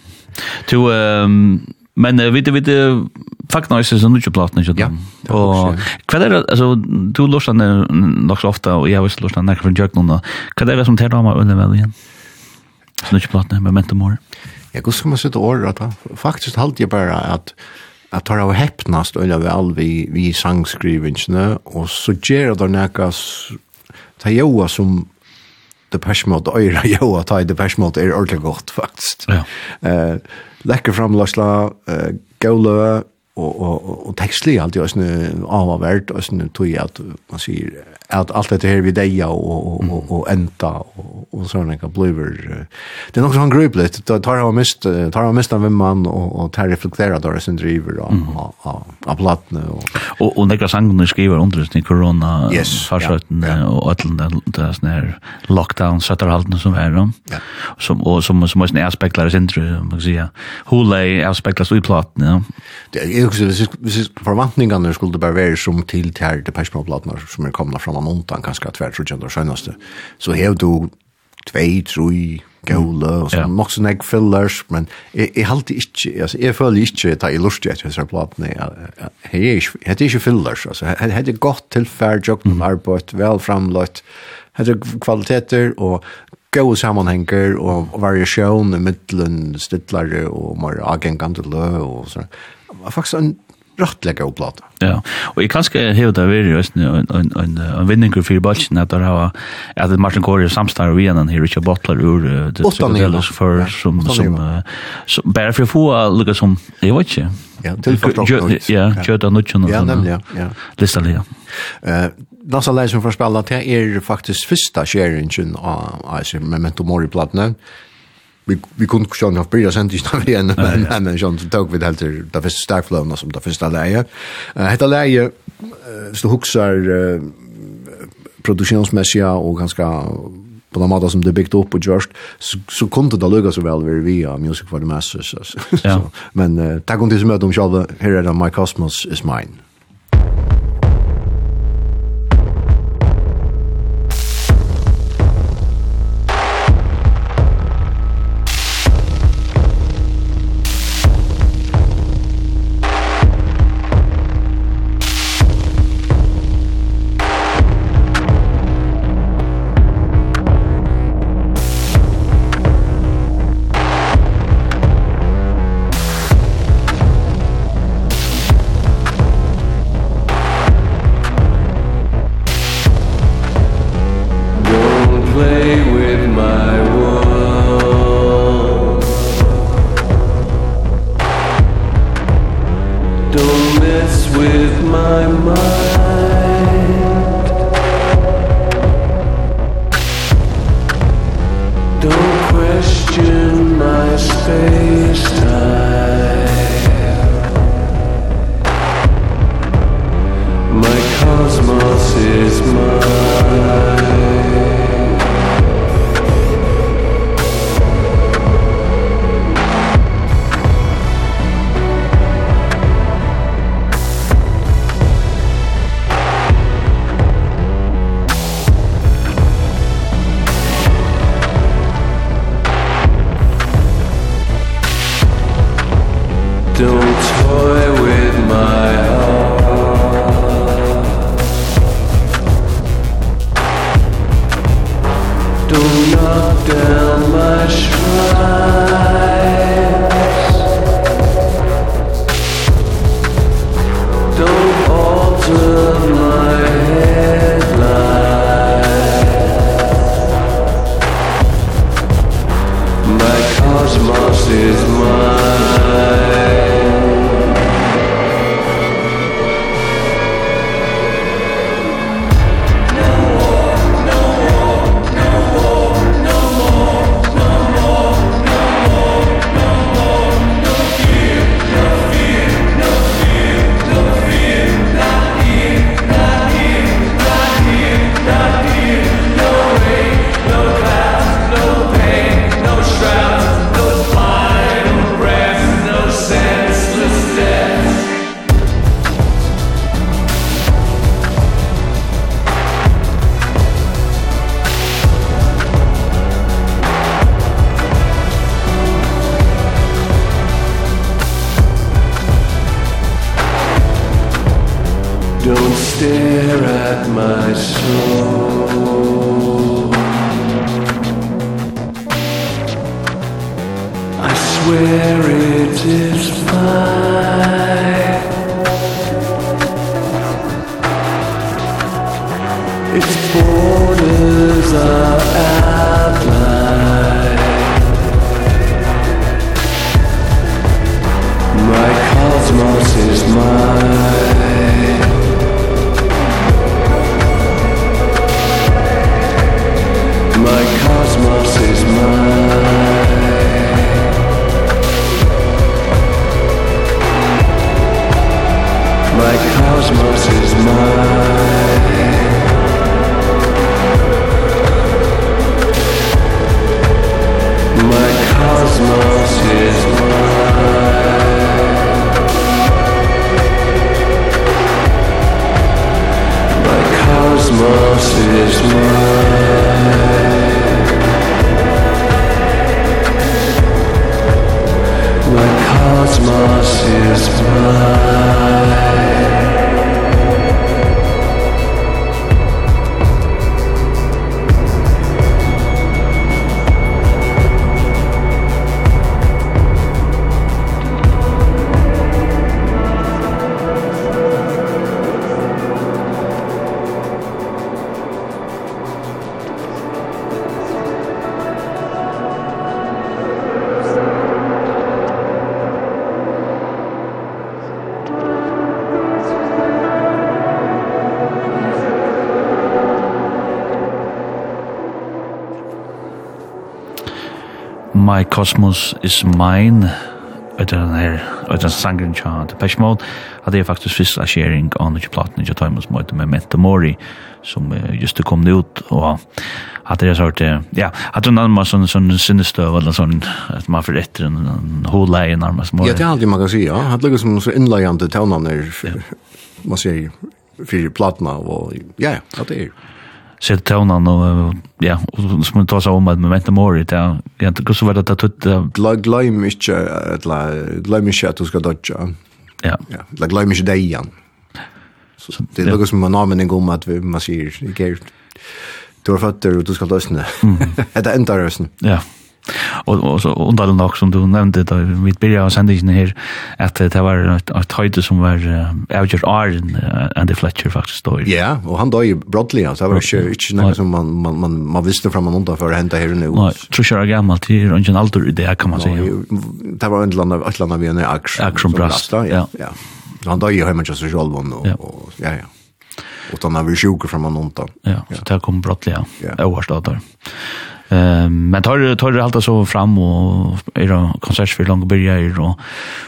To, um, men uh, vet du, vet du, Fakna är så mycket platt nu Ja. Och Hva er det altså, du lustar nok så ofta och jag vill lustar när från Jöknon då. hva er det som tar damer under väl igjen? Sånn mycket platen, nu med Mentor Jeg går skal man sitte året at han faktisk halte jeg bare at at tar av heppnast øyla vi all vi, vi sangskrivingsne og så gjør det nekka ta joa som det persmåte øyra [LAUGHS] joa ta i det persmåte er ordentlig godt faktisk ja. eh, lekker framlagsla eh, gaulø og, og, og, og tekstlig alt jo sånn avavert og sånn tog at man sier att allt det här vi deja och och och, och änta och, och såna kan bliver Det är något sån gruppligt. Då tar jag mist tar jag mist av en man och och tar reflektera där sen driver och och av platna och og, og några sangen skriver under i korona yes, farsøtten corona farsöten og ætlen den er sånn her lockdown sätter halten som är då. Som og som som måste aspektlar sen tror man kan säga. Hur aspektlar så i ja. Det är också förväntningarna skulle bara vara som till till det personplattnar som är komna fram han undan kanskje tvert så kjent og. Så hev du två tre gaule, och sånn, nok sånn jeg fillers, men jeg, jeg inte alltså är för føler ikke ta i lust etter disse platene, det är ikke fillers, altså, jeg till fair tilferd, jokken arbeid, väl framlagt, hade kvaliteter, och gode sammanhenger, og variasjon i middelen, stittlare, og mer agengande lø, og sånn. Faktisk en rattlig god plate. Ja. Och jag kanske hevur det veri just nu en en en en vinninger for Bolchen at där har att Martin Kåre samstar vi innan her, Richard Butler ur det Steelers för som som uh, som bare for å få lucka som jeg vet ikke. Ja, till förstås. Ja, kjøtt av nutchen. Ja, nemlig, ja. Lista det. Eh, Nasa Leisen forspellet, det er faktisk første skjeringen av Memento Mori-platene vi vi kunde ju ha börjat sen just när vi än men men John tog det helt det första starkflöna som det första läge. Eh heter läge så huxar uh, produktionsmässiga och ganska på den måten som det byggt upp och gjort så, så kunde det lugga så väl vi via Music for the Masses. Så. Ja. [LAUGHS] så. men uh, tack om det som möter om själva, här är det My Cosmos is Mine. My Cosmos is Mine. Etter den her, etter den sangren tja Depeche Mode, at det er faktisk fyrst skjering av nødvendig platen i Thomas møte med Mente Mori, som just det kom ut, og hadde jeg er sort, ja, hadde hun er nærmest sånn, sånn sinnestøv, eller sånn, at man får etter en holeie nærmest Mori. Ja, det er alltid man kan si, ja, han ligger som så innleiende tøvnene, man sier, fyrir platna, og ja, ja, det er sett tonan och ja och som man tar seg om at man väntar mer det är inte hur så var det att tut glöm inte att glöm inte att du ska dodga. Ja. Ja, glöm inte det igen. Så det lukar som en användning om att vi man ser det Du har fötter och du ska lösna. Mm. det [LAUGHS] ändar lösna. Ja. Och og så undan nok som du nämnde då vi började sända in her att det var et høyde som var Alger Arjen, and the Fletcher faktisk då. Ja, och han då ju broadly så var det inte något som man man man man visste fram och undan för hända här nu. Nej, tror jag gammalt det er ikke en alder i idé kan man säga. Det var en land ett av en action. Action blast. Ja. Ja. Han då ju hemma just så själv och ja ja. Och då när vi sjuka fram och undan. Ja, så det kom broadly. Ja, Ja. var där. Ehm men tar tar det alltid så fram och är det konsert för långa börjar och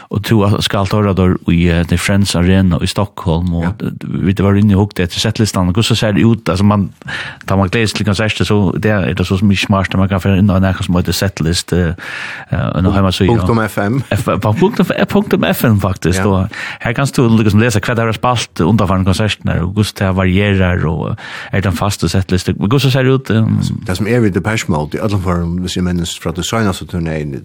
och två ska ta då i The Friends Arena i Stockholm och vi det var inne hukt efter setlistan och så ser det ut alltså man tar man glädje till konsert så det är det så mycket smart man kan för en annan som heter setlist eh och hemma så ja. .fm. .fm. .fm faktiskt då. Här kan du liksom läsa kvad där spalt under från konserterna och gust det varierar och är den fasta setlist. Och så ser det ut det som är vid Depeche mot i alla fall, hvis jeg minnes fra det seneste turnéen,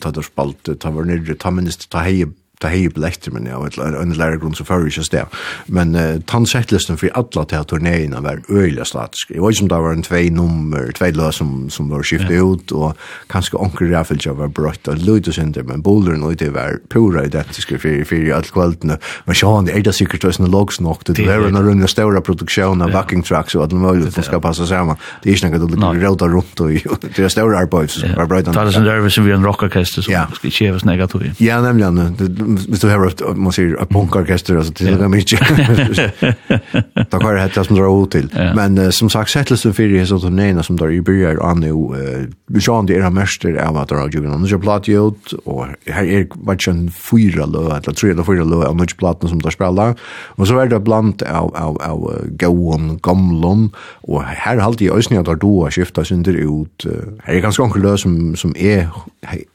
ta der spalt, ta var nere, ta minnes, ta heie ta hei blekter, men ja, og en lærergrunn som fører ikke sted. Men uh, tannsettlisten for alle til turnéina var øyla statisk. Jeg vet ikke om det var en tvei nummer, tvei løs som, som var skiftet ja. ut, og kanskje onker ræffeltja var brøtt og av løydesynder, men boleren og det var pura identiske for, for alle kveldene. Men sjåan, det er det sikkert tøysene logs nok, det var en runde større produksjon av backing tracks og alt mulig som skal passe sammen. Det er ikke noe du råta rundt og det er større arbeid som var brøytan. Det er en nervis som vi en rockorkester som skal kjeves negativt. Ja, nemlig, hvis du har et, man sier, et punkorkester alltså det er mycket. Da kan det hette som drar ut till. Men som sagt sättelsen för det så att den som der i börjar an nu Jean det er han mester av att dra ju någon så platt ut og her er bare sen fyra lø, eller tre eller fyra lø av mycket platten som der spelar. Og så er det blant av av av gåon gamlon og her er alltid ösningar där då skiftar synder ut. Här är ganske onkel som som er,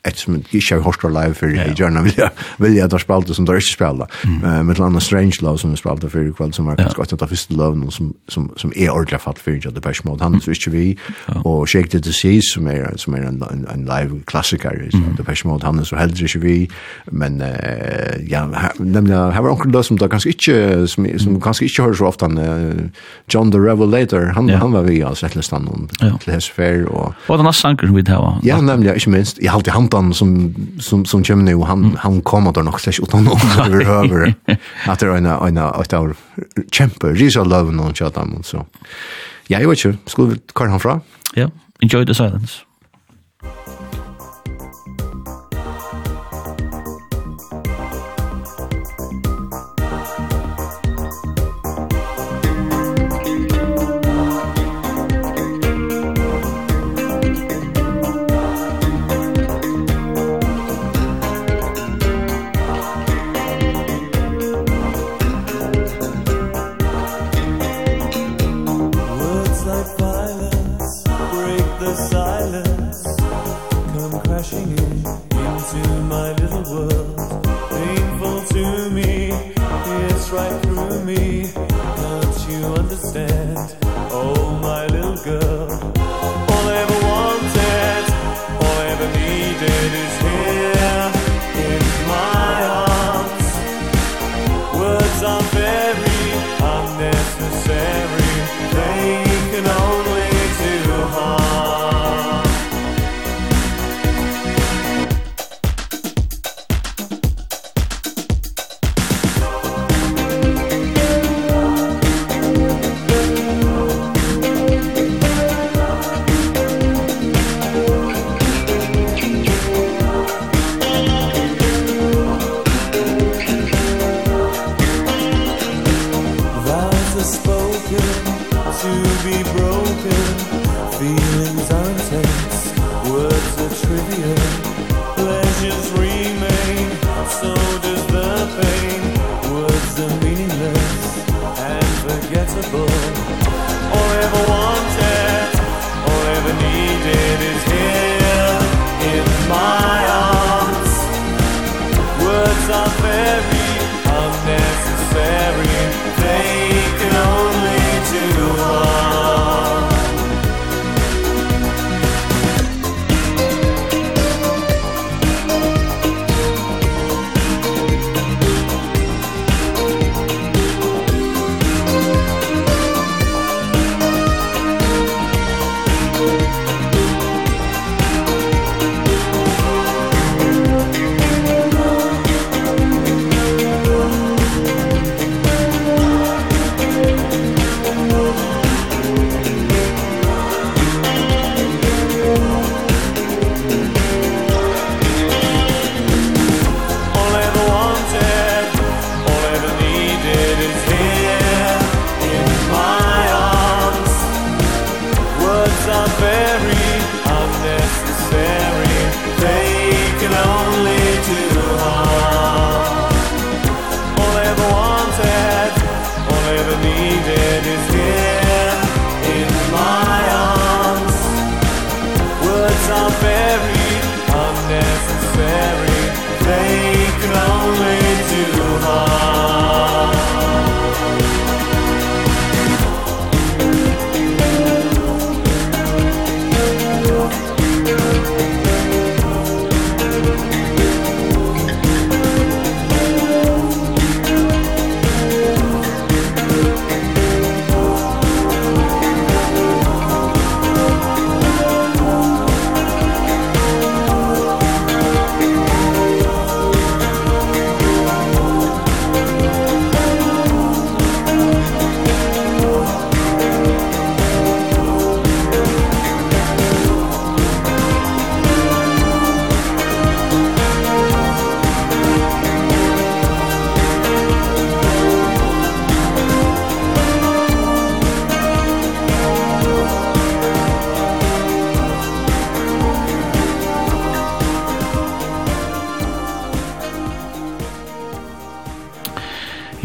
et som ikke har hørt live for i gjerne vill jag vill at de spalte som de ikke spalte. Mm. Uh, med et Strange Love som de spalte før i kveld, som var ganske åttet av første love, som, som, som er ordentlig fatt for ikke, det er bare han er ikke vi, og Shake the Disease, som er, som er en, en, en live klassiker, så, mm. det er bare han er så heller ikke vi, men uh, ja, her, nemlig, her var onkel love som da kanskje ikke, som, som kanskje ikke hører så ofte, uh, John the Revelator, han, ja. han var vi, altså, et eller annet, ja. hans Hesfer, og... Og den er sanker vi det. Ja, nemlig, ikke minst, jeg har alltid hantan som, som, som kommer nu, han, mm. han kommer der nok faktisk ikke utan noen over høver. At det er en av et av kjempe, risa løven noen kjøtt dem. Ja, jeg vet ikke, skulle vi kjøre han fra? Ja, enjoy the silence.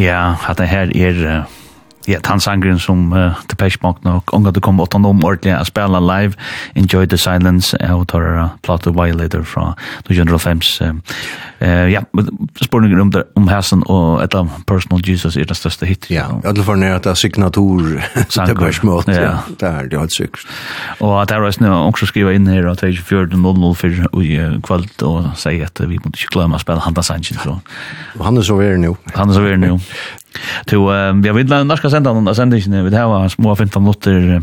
Ja, at det her er ja, tansangren som uh, Depeche Mode nok, unga du kom åt honom ordentlig a spela live, Enjoy the Silence, og tar uh, Plato Violator fra 2005. Uh, ja, spurningen om, om hæsen og et av Personal Jesus er det største hit. Ja, i alle fall nere at det er signatur [LAUGHS] Depeche Mode, ja. det er det helt sikkert. Og at her er snu, også skriva inn her at 24.00 er 14.00 i kvöld og sier at vi måtte ikke glemme å spela Handa Sanchez. Og han er så veri nu. Han er så veri nu. [LAUGHS] To vi har vidla norska sendan og sendingen vi har små 15 minutter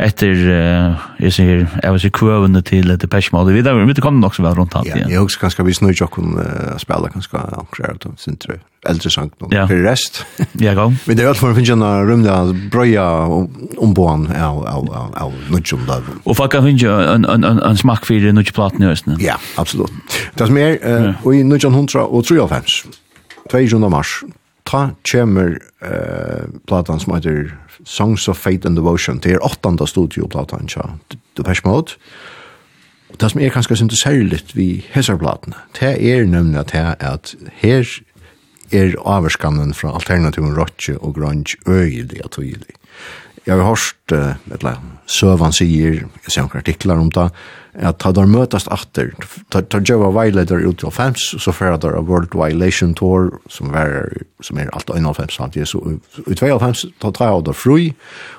etter jeg sier jeg vil si kvøvende til etter Peshmal vi der vi kom nok så vel rundt alt ja jeg husker kanskje vi snur jo kun spela kanskje anker ut sin tru eldre sang nå for rest. [LAUGHS] Ja gå vi der alt for finne en rum der brøya om boan au au au nudjum der og fakka finne en en en smak for nudjum platen i ja absolutt. Det er mer og i nudjum hundra og 3 av 5 2. mars ta kommer eh, platan som heter Songs of Faith and Devotion. Det er åttanda studioplatan, du Depeche Mode. Og det som er kanskje synes det særligt vi hesarplatene, det er nemlig at her, at her er avskannen fra alternativen Rotje og Grunge øyelig og tydelig. Jeg har hørt uh, eller søvan sier, jeg ser noen artikler om det, at ta der møtast atter, ta, ta djeva veiledere ut til 5, så fyrir der a World Violation Tour, som, er, som er alt 91 samtidig, så i 92 ta ta av der fri,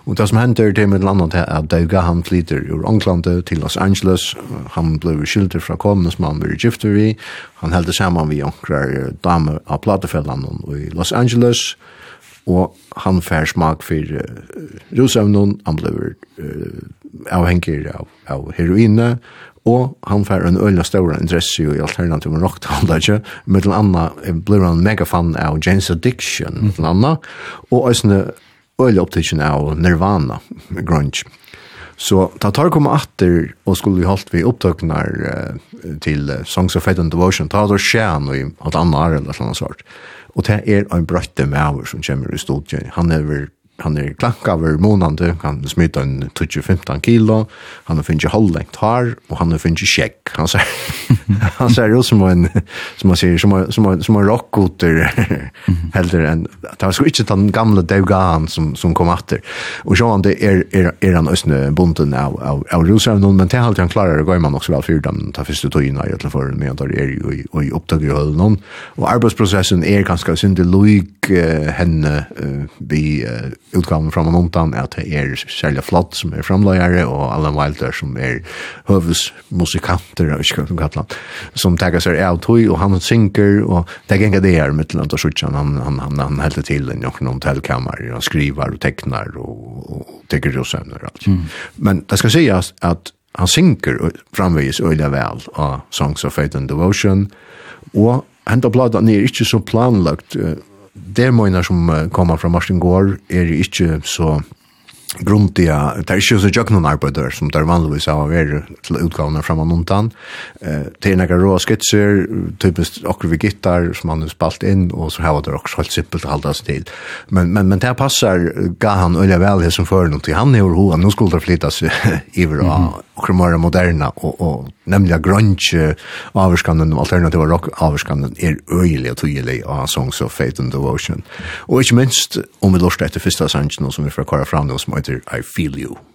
og det som hender til med landet er at Dauga han flyter ur Anglandet til Los Angeles, han ble skilter fra kommende som han ble gifter vi, han heldte sammen vi onkrar dame av platefellene i Los Angeles, og og han fær smak for uh, rusevnen, han ble uh, avhengig av, av heroine, og han fær en øyla større interesse i alternativ og ikke, med den andre blir han megafan av Jane's Addiction, med den andre, og også øyla opptidsen av Nirvana, grunge. Så ta tar kom atter og skulle vi holdt vi opptøknar uh, til Songs of Faith and Devotion, ta tar skjæn og alt annar eller sånn sort. Og det er en brøtte med som kommer i studiet. Han er vel han er klankaver månande, han smyter en 20-15 kilo, han har finnst halvlengt har, og han har finnst sjekk. Han ser, [LAUGHS] han ser jo som en, som man sier, som, en, som, en, som en rockoter, [LAUGHS] heller enn, det var sko ikke den gamle Daugan som, som kom atter. Og så han det er, er, er han østne bunden av, av, av rusevnen, men til alt han klarer, går man også vel fyrt, dem, ta første tøyina i etter foran, men der er jo i, i opptaket i høyden, og arbeidsprosessen er ganske synd, det loik henne uh, vi uh, utgaven fram og undan at det er særlig flott som er framløyere og Alan Wilder som er høvesmusikanter og ikke hva de kallar som tager seg av tog og han synker og det er ikke det her med til og sjutsjan han, han, han, han helder til en jokken hotellkammer han skriver og teknar og, og teker og søvner og alt mm. men det skal sies at han synker framvegis øyla vel av Songs of Faith and Devotion og henta platan er ikke så planlagt uh, det møyner som kommer fra Martin Gård er ikke så grundiga, det är ikke så jag någon arbetare som där vanligtvis har varit till utgåvorna framan någontan. Eh, det er några råa skitser, typiskt och vi gittar som han har spalt in och så här var det också helt simpelt å halda seg til. Men, men, men det passar ga han øyla väl det som för til Han är hoa, nå skulle det flyttas över [LAUGHS] och, och mera moderna och, och nämligen grunge avskanden, alternativa rock avskanden är öjlig och tydelig av Songs of Faith and Devotion. Og ikke minst om vi lustar etter fyrsta sangen som vi får köra fram då som heter I Feel You.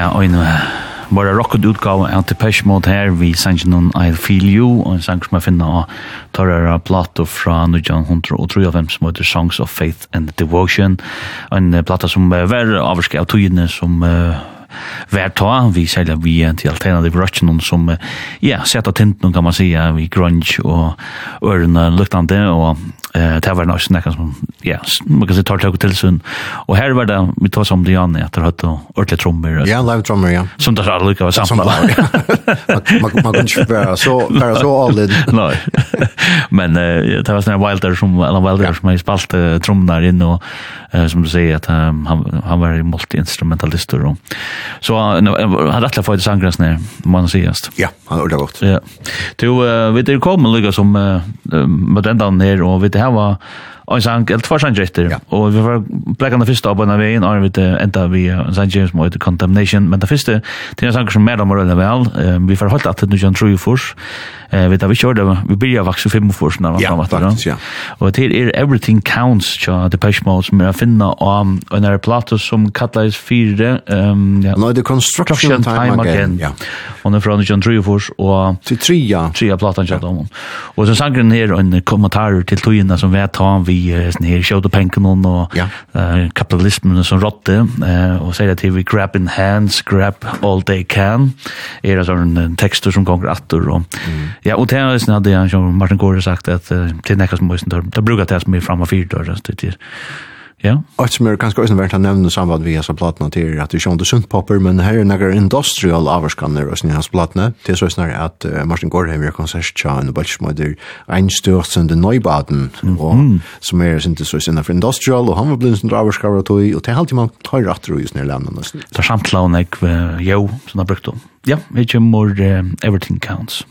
er en bare rocket utgave av Depeche Mode her. Vi sanger noen I'll Feel You og en sang som jeg finner av Tarara Plato fra 1903 som heter Songs of Faith and Devotion. En plata som er var avvarske av togene som uh, vær ta. Vi selja vi til alternativ rocken som ja setta tinten kan man säga vi grunge og ørene luktande og Eh det var nog snackar som ja, man kan se tar tag till sen. Och här var det vi tar som Dion att det hade ordentligt trummor. Ja, live trummor ja. Som det alla lika var samma. [LAUGHS] Man man kan ju bara så bara så all in. [LAUGHS] Nej. Men eh det var såna wilder som eller wilder som har spalt trummor inne och eh som du säger att han han var multiinstrumentalist då. Så han rättla för det när man sägast. Ja, han har det gott. Ja. Du vet det kommer lika som med den där ner och vet hava en sang, eller två sanger Ja. Og vi var bläcka den av på den vägen, och vi ända vi en sang James Moy, Contamination, men det första, det er en sang som mer om röda väl. Vi får holdt at det nu kan tro i fors. Uh, Vi tar vi kjør det, vi börjar vaxa fem och först när man framåt. Ja, faktisk, ja. Og til er Everything Counts, tja, Depeche Mode, som er jag finna av en her plato som kalles fire. Um, ja. Nå No, det Construction Time Again, ja. Och den från John Dreyfus, och... Till tria. Tria platan, tja, Og så sangren här en kommentar til tojina som vi tar vi vi her showde penken og ja. uh, kapitalismen som rådde uh, og sier at vi grab in hands, grab all they can er det sånn sådana tekster som gånger attor og, mm. ja, og til är hadde jeg, som Martin Gård sagt at uh, til nekka som måste, det brukar det som er framme fyra dörrar det er Ja. Och som är kanske också värt att nämna samband vi har så platna till att det sjönde sunt popper men här är några industrial avskaner och sina platna. Det är så snarare att uh, Martin Gård har konsert chan och bulch mother einstürzende Neubaden och som är inte så sina för industrial och han var blivit sån avskar och tog och det helt man tar rätt tror ju snär landa nästan. Så samtlaun ek jo såna brukt. Ja, vi kommer everything counts.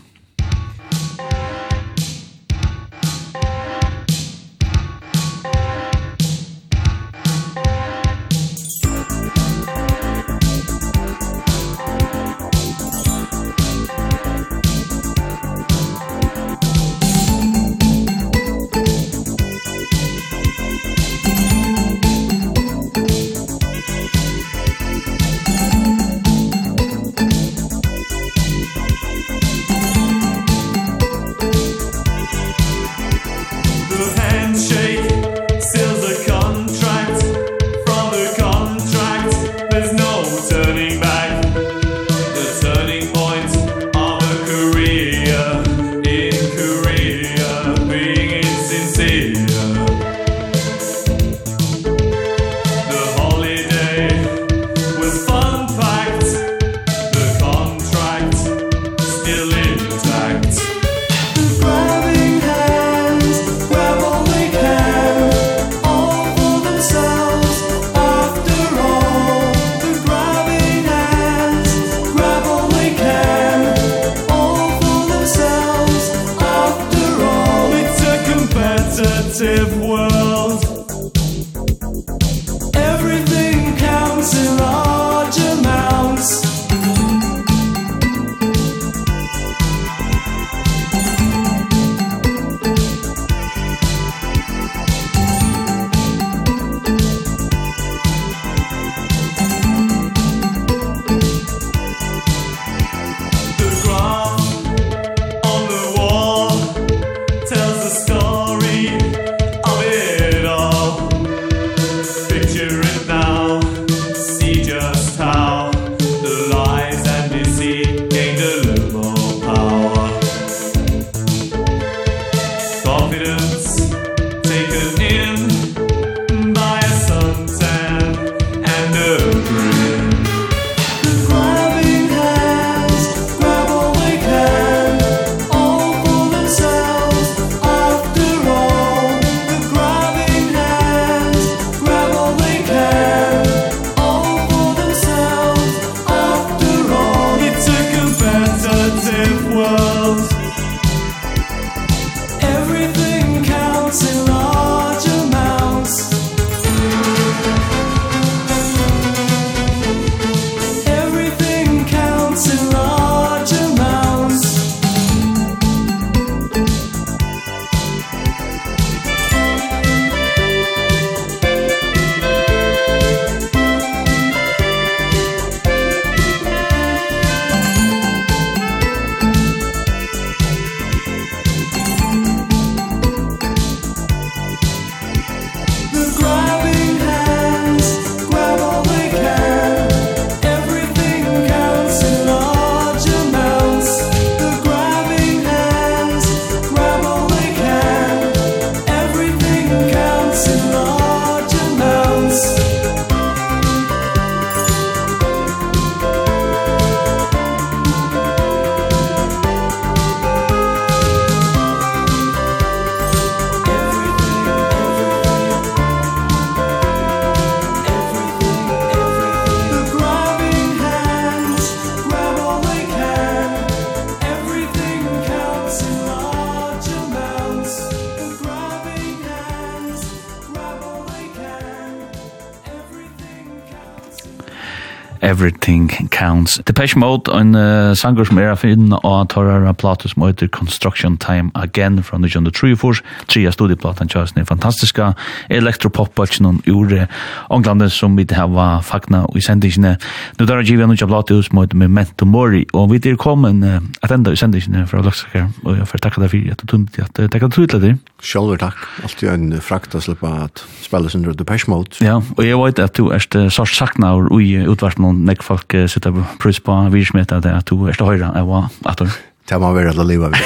Counts. Depeche Mode, en uh, sanger som er å finne av Torara Plato som heter Construction Time Again fra 1934. Tria studieplatan kjøres den fantastiska elektropop-bølsen og ure Ånglandet som vi har fagna i sendingene. Nu der er givet en utja som heter Memento Mori, og vi er kommet uh, at enda i sendingene fra Løksaker, og jeg får takka deg for at du tunnet at uh, takka deg til deg. Sjølver takk, alltid en frakt å slippe at spiller sin Rødde Peshmode. Ja, og jeg vet at du er så sakna i ui utvarsmån, nek folk sitter på prøys på virsmeta, at du er så høyre, jeg var atter. Det man vera att leva vid.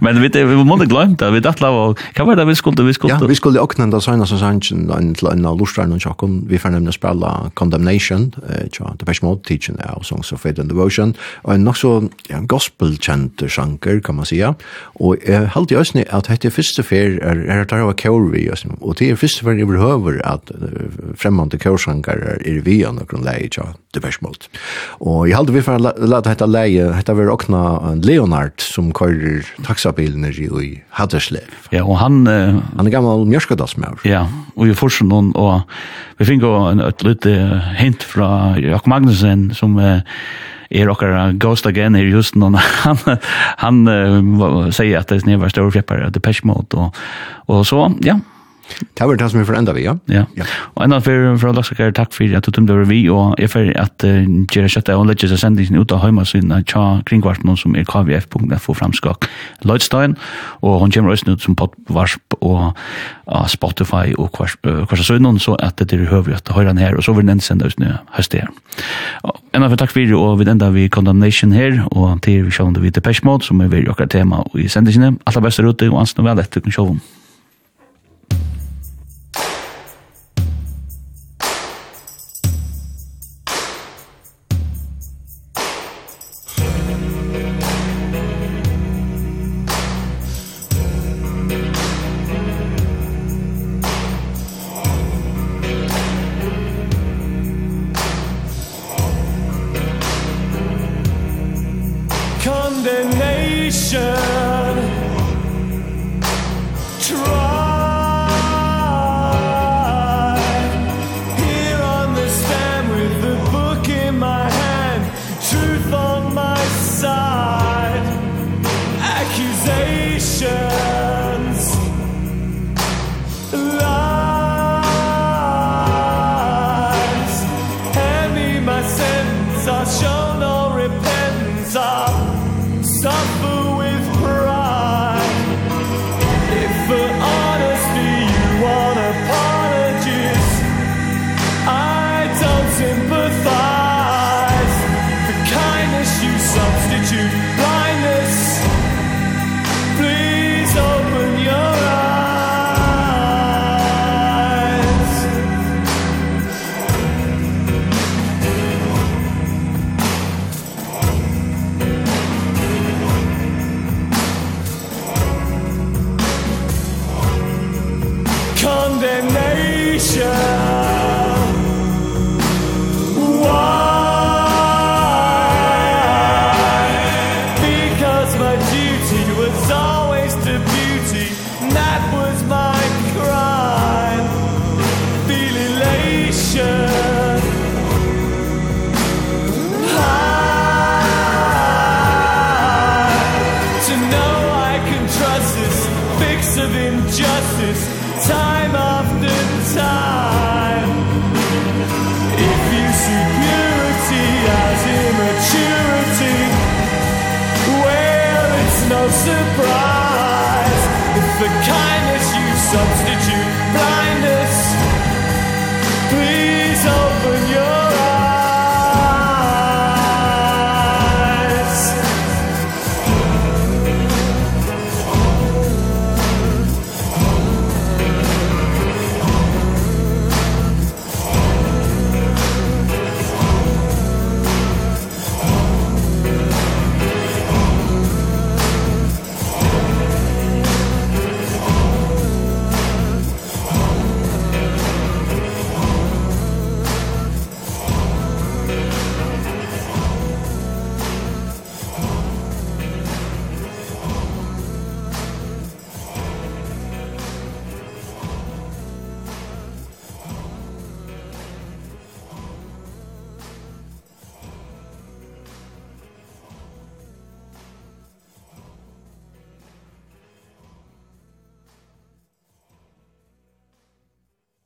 Men vi vi måste det. vi dacht lava. var det vi skulle vi skulle. Ja, vi skulle åkne den såna som sanchen en til en av lustarn og tjokken. Vi får nemlig spela condemnation, eh ja, the best mode teaching our songs of faith and devotion Og en nok så ja, gospel-kjent sjanker kan man säga. Och i helt at dette er første fer, er är är där var Corey och så och det är första fair överhöver att främmande er är vi och noen leie, tja, the best mode. Og jeg hade vi fann lata hetta läge hetta var okna en Leonard som køyrer taxabilen i Haderslev. Ja, og han... Uh, han er gammal mjørskadalsmjør. Ja, og vi forsen hon, og vi fikk en, et lite hint fra Jakob Magnussen som uh, er okkar ghost again her just nå han han uh, sier at det er snevar stor flippar det Mode og og så ja Det var det som vi får enda vi, ja. Ja. ja. Og enda for, for Laksaker, takk for at du tømte over vi, og jeg får at uh, Gjera Kjøtta og Ledges og sendingen ut av heimasynet av Tja Kringvartmån, som er kvf.fo framskak Lloydstein, og hun kommer også ut som podvarsp og uh, Spotify og kvarsa sønnen, så at det er høyre at høyre han her, og så vil den sende ut nå høstet her. Enda for takk for, og vi enda vi Condemnation her, og til vi sjående vi til Peshmod, som er vi akkurat tema i sendingen. Alt det beste rute, og ansen vel etter kun sjående.